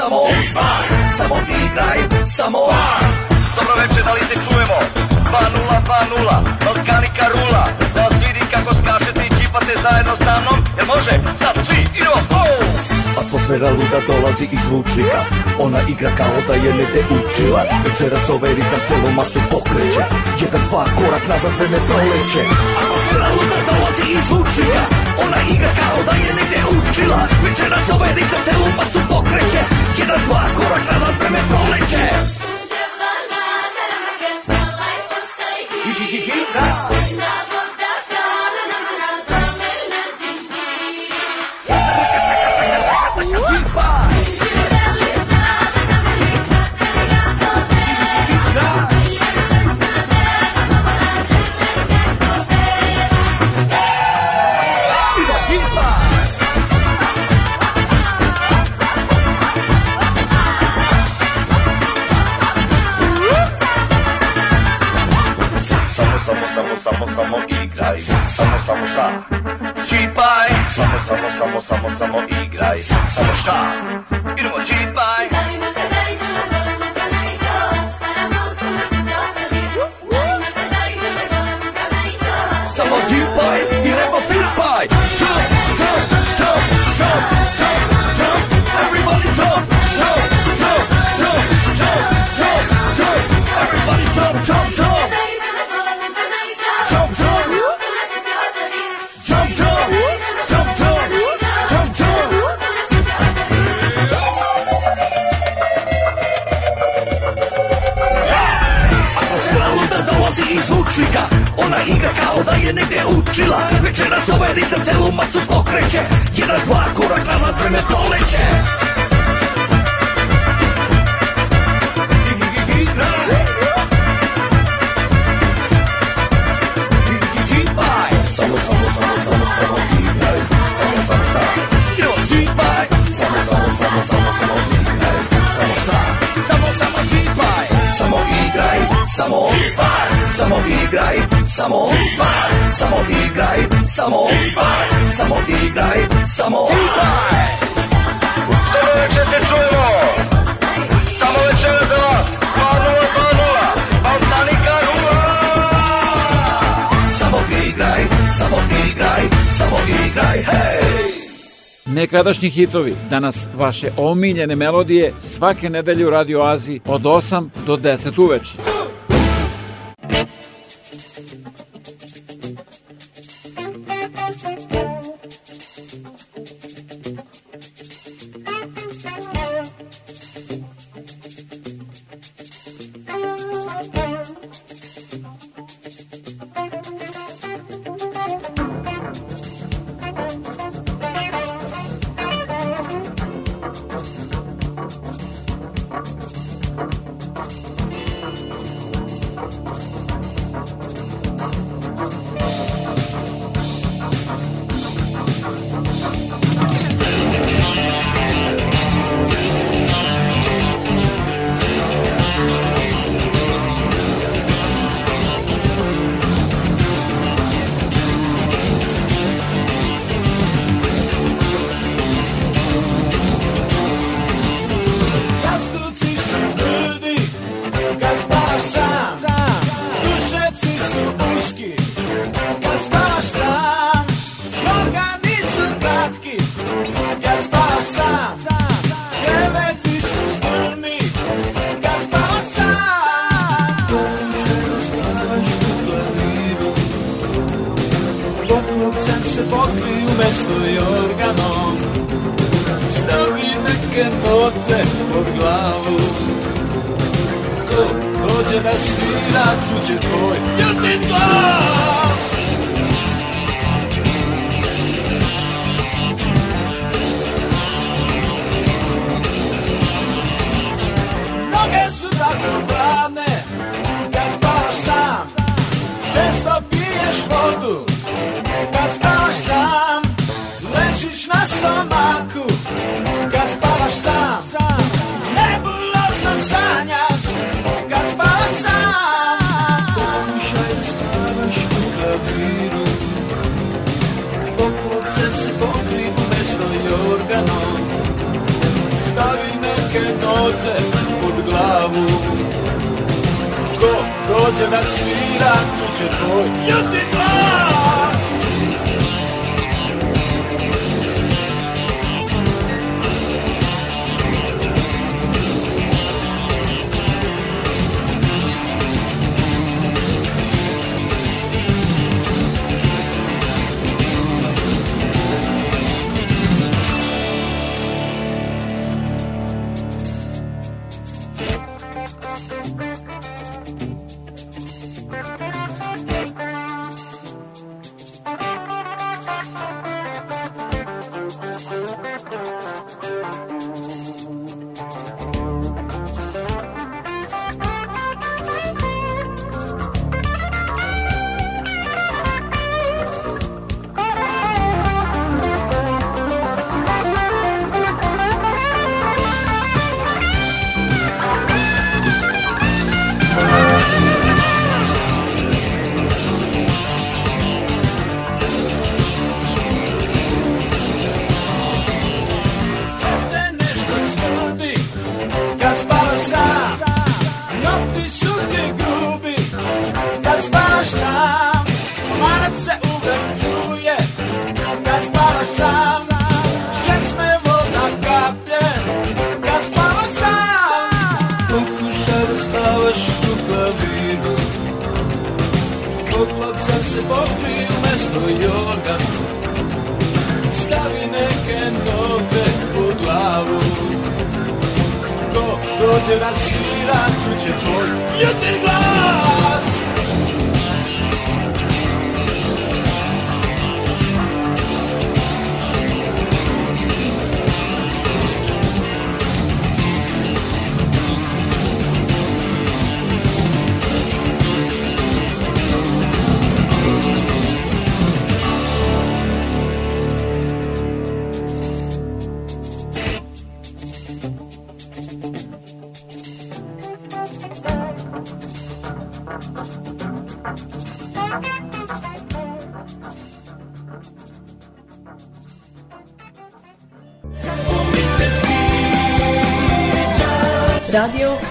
samo samo igraj, samo Dobro večer, da li se čujemo? 2-0, 2-0, Balkanika rula. Da vas vidim kako skačete i čipate zajedno sa mnom. Jel može? Sad svi, idemo, oh! Atmosfera luda dolazi iz zvučnika Ona igra kao da je negde učila. Večeras ovaj ritam celu masu pokreće. Jedan, dva, korak nazad vreme proleće. Atmosfera luda dolazi iz zvučnika Ona igra kao da je negde učila. Večeras ovaj ritam celu masu pokreće Jedan, dva, korak nazad vreme proleće Samo, samo, samo, igraj Samo šta? Je negde učila. Večeras ovaj ritam celu masu pokreće. Jedan, dva, korak nazad vreme proleće samo Ipar, samo igraj, samo Ipar, samo igraj, samo Ipar, samo igraj, samo Ipar. Što veče se čujemo? Samo večera za vas. 2 Balkanika 0. Samo igraj, samo igraj, samo igraj, hej! Nekadašnji hitovi, danas vaše omiljene melodije svake nedelje u Radio Aziji od 8 do 10 uveče.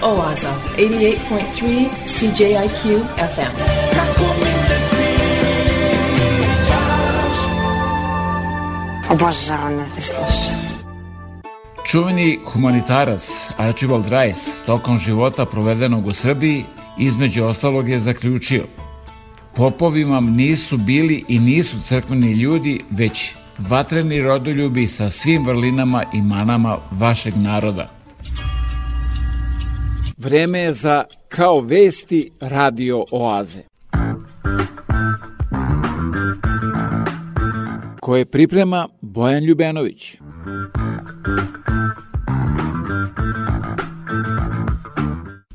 Oaza, 88.3 CJIQ FM. Obožavam da te slušam. Čuveni humanitarac Archibald Rice tokom života provedenog u Srbiji između ostalog je zaključio Popovi vam nisu bili i nisu crkveni ljudi, već vatreni rodoljubi sa svim vrlinama i manama vašeg naroda. Vreme je za Kao vesti radio oaze. Koje priprema Bojan Ljubenović.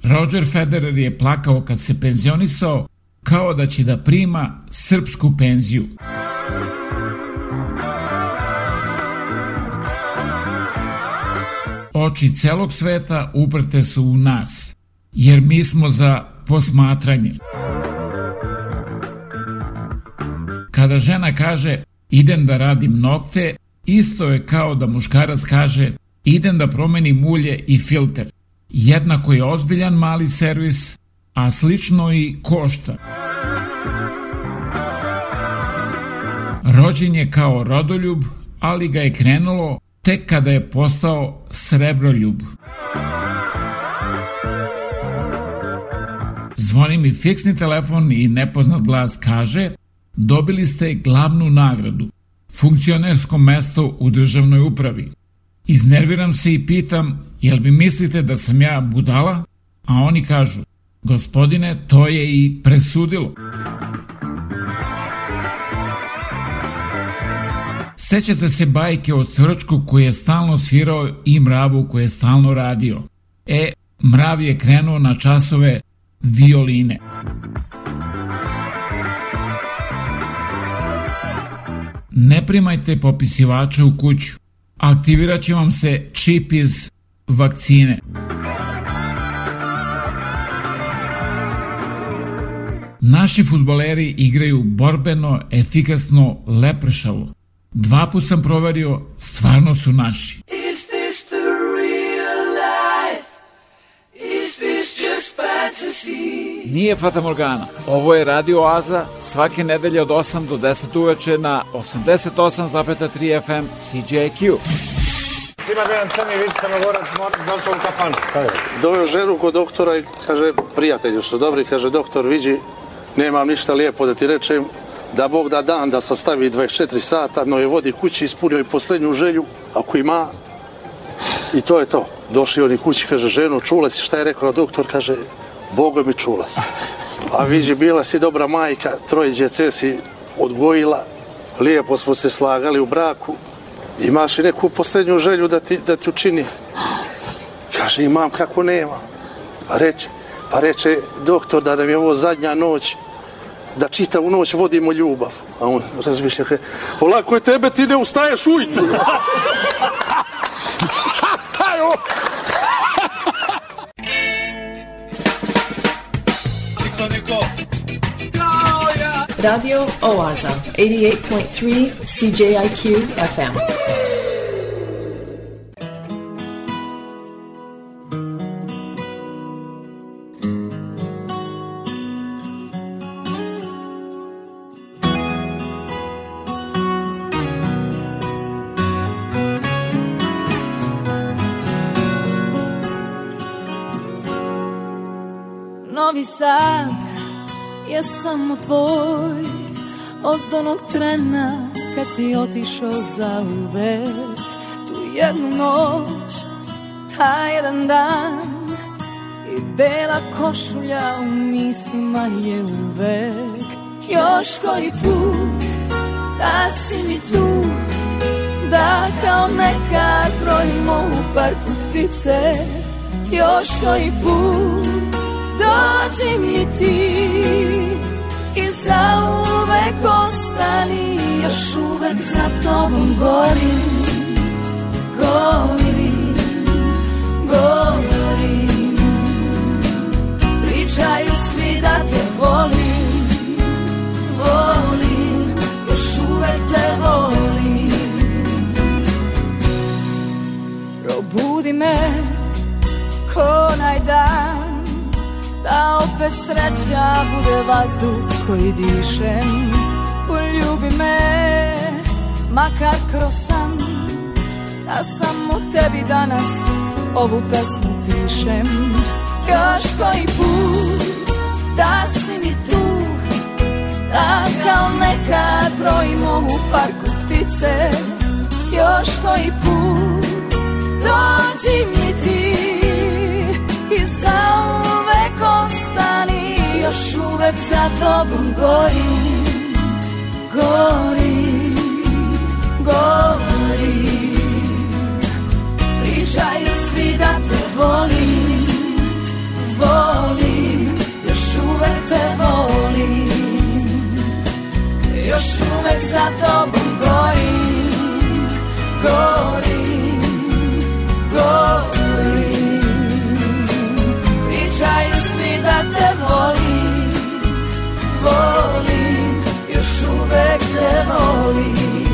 Roger Federer je plakao kad se penzionisao kao da će da prima srpsku penziju. Oči celog sveta uprte su u nas, jer mi smo za posmatranje. Kada žena kaže idem da radim nokte, isto je kao da muškarac kaže idem da promenim ulje i filter. Jednako je ozbiljan mali servis, a slično i košta. Rođen je kao rodoljub, ali ga je krenulo tek kada je postao srebroljub. Zvoni mi fiksni telefon i nepoznat glas kaže dobili ste glavnu nagradu, funkcionersko mesto u državnoj upravi. Iznerviram se i pitam, jel vi mislite da sam ja budala? A oni kažu, gospodine, to je i presudilo. Sećate se bajke o cvrčku koji je stalno svirao i mravu koji je stalno radio. E, mrav je krenuo na časove violine. Ne primajte popisivače u kuću. Aktivirat će vam se čip iz vakcine. Naši futboleri igraju borbeno, efikasno, lepršavo. Dva put sam proverio, stvarno su naši. Is this the real life? Is this just fantasy? Nije Fata Morgana. Ovo je Radio Oaza svake nedelje od 8 do 10 uveče na 88,3 FM CJQ. Ima jedan crni vid crnogorac došao u kafanu. Doveo ženu kod doktora i kaže, prijatelju su dobri, kaže, doktor, viđi, nemam ništa lijepo da ti rečem, da Bog da dan da sastavi 24 sata, no je vodi kući, ispunio i poslednju želju, ako ima, i to je to. Došli oni kući, kaže, ženo, čula si šta je rekao doktor, kaže, Boga mi čula si. A viđi, bila si dobra majka, troje djece si odgojila, lijepo smo se slagali u braku, imaš i neku poslednju želju da ti, da ti učini. Kaže, imam kako nema. Pa reče, pa reče doktor da nam je ovo zadnja noć, da čitavu noć vodimo ljubav. A on razmišlja, kaže, polako je tebe, ti ne ustaješ ujutru. Radio Oaza, 88.3 CJIQ FM. Samo tvoj Od onog trena kad si otišao za uvek Tu jednu noć, taj jedan dan I bela košulja u mislima je uvek. Još koji put da si mi tu Da kao nekad brojimo u parku ptice Još koji put dođi mi ti zauvek ostani Još uvek za tobom gorim Gorim, gorim Pričaju svi da te volim Volim, još uvek te volim. Probudi me konaj dan Da opet sreća bude vazduh koji dišem Poljubi me, makar kroz san Da samo tebi danas ovu pesmu pišem. Još koji put da si mi tu Da kao nekad brojimo u parku ptice. Još koji put dođi mi ti I zauvek ostani Još uvek za tobom gorim Gorim, gorim. Pričaju svi da te volim Volim, još uvek te volim. Još uvek za tobom gorim Gorim, gorim. Pričaju svi da te volim Volim, još uvek te volim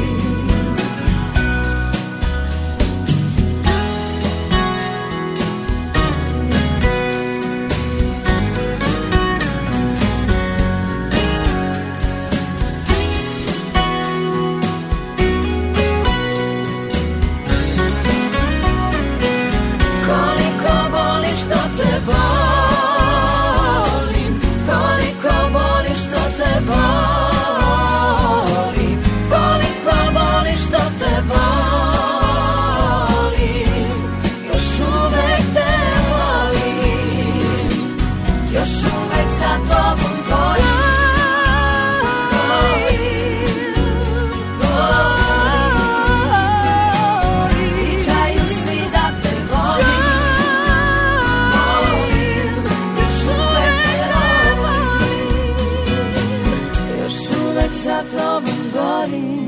gorim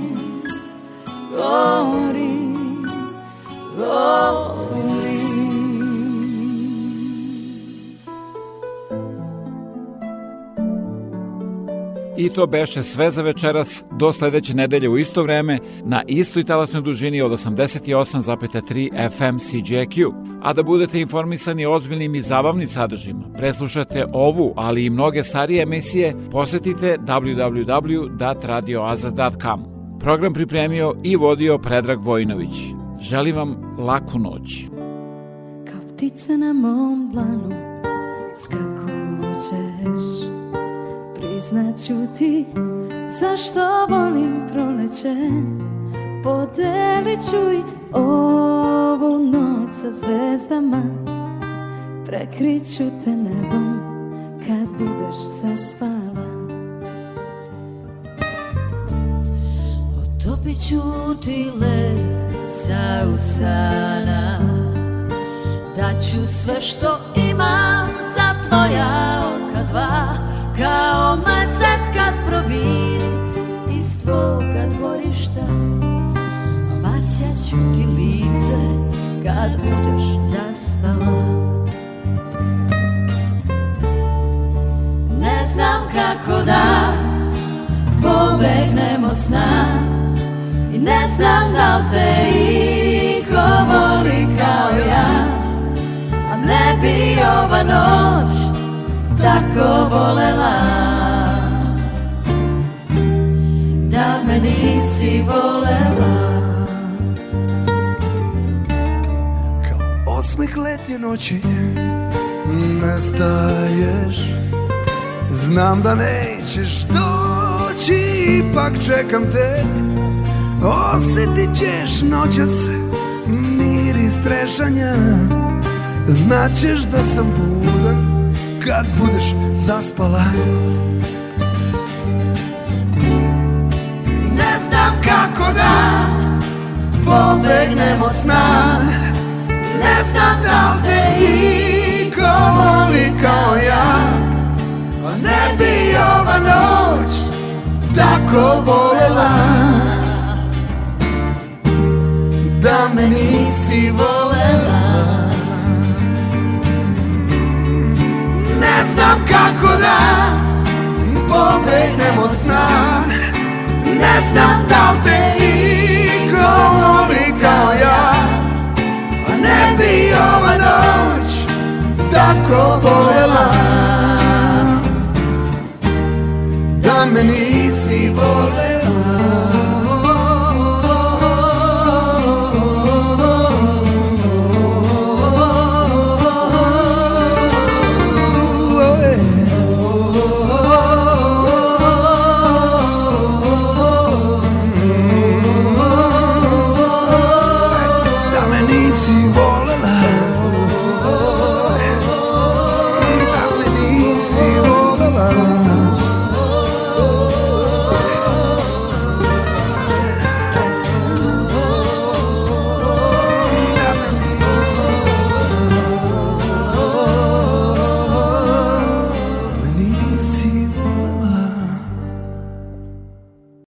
to beše sve za večeras do sledeće nedelje u isto vreme na istoj talasnoj dužini od 88,3 FM CJQ. A da budete informisani ozbiljnim i zabavnim sadržima, preslušate ovu, ali i mnoge starije emisije, posetite www.radioaza.com. Program pripremio i vodio Predrag Vojnović. Želim vam laku noć. ptice na mom dlanu skakućeš Priznaću ti zašto volim proleće. Podelit ću i ovu noć sa zvezdama. Prekriću te nebom kad budeš zaspala. Topit ću ti led sa usana. Daću sve što imam za tvoja oka dva Kao mesec kad proviri iz tvoga dvorišta. Vasjaću ti lice kad budeš zaspala. Ne znam kako da pobegnemo s nama I ne znam da li te iko voli kao ja. A ne bi ova noć tako volela. Da me nisi volela. Osmeh letnje noći Nestaješ. Znam da nećeš doći Ipak čekam te. Osjetit ćeš noćas Miris trešanja Znaćeš da sam budan Kad budeš zaspala. Ne znam kako da pobegnemo s nama Ne znam da li te iko voli kao ja. A ne bi ova noć tako bolela. Da me nisi volela znam kako da pobegnem od sna. Ne znam da li te igro voli kao ja A ne bi ova noć tako bolela. Da me nisi volela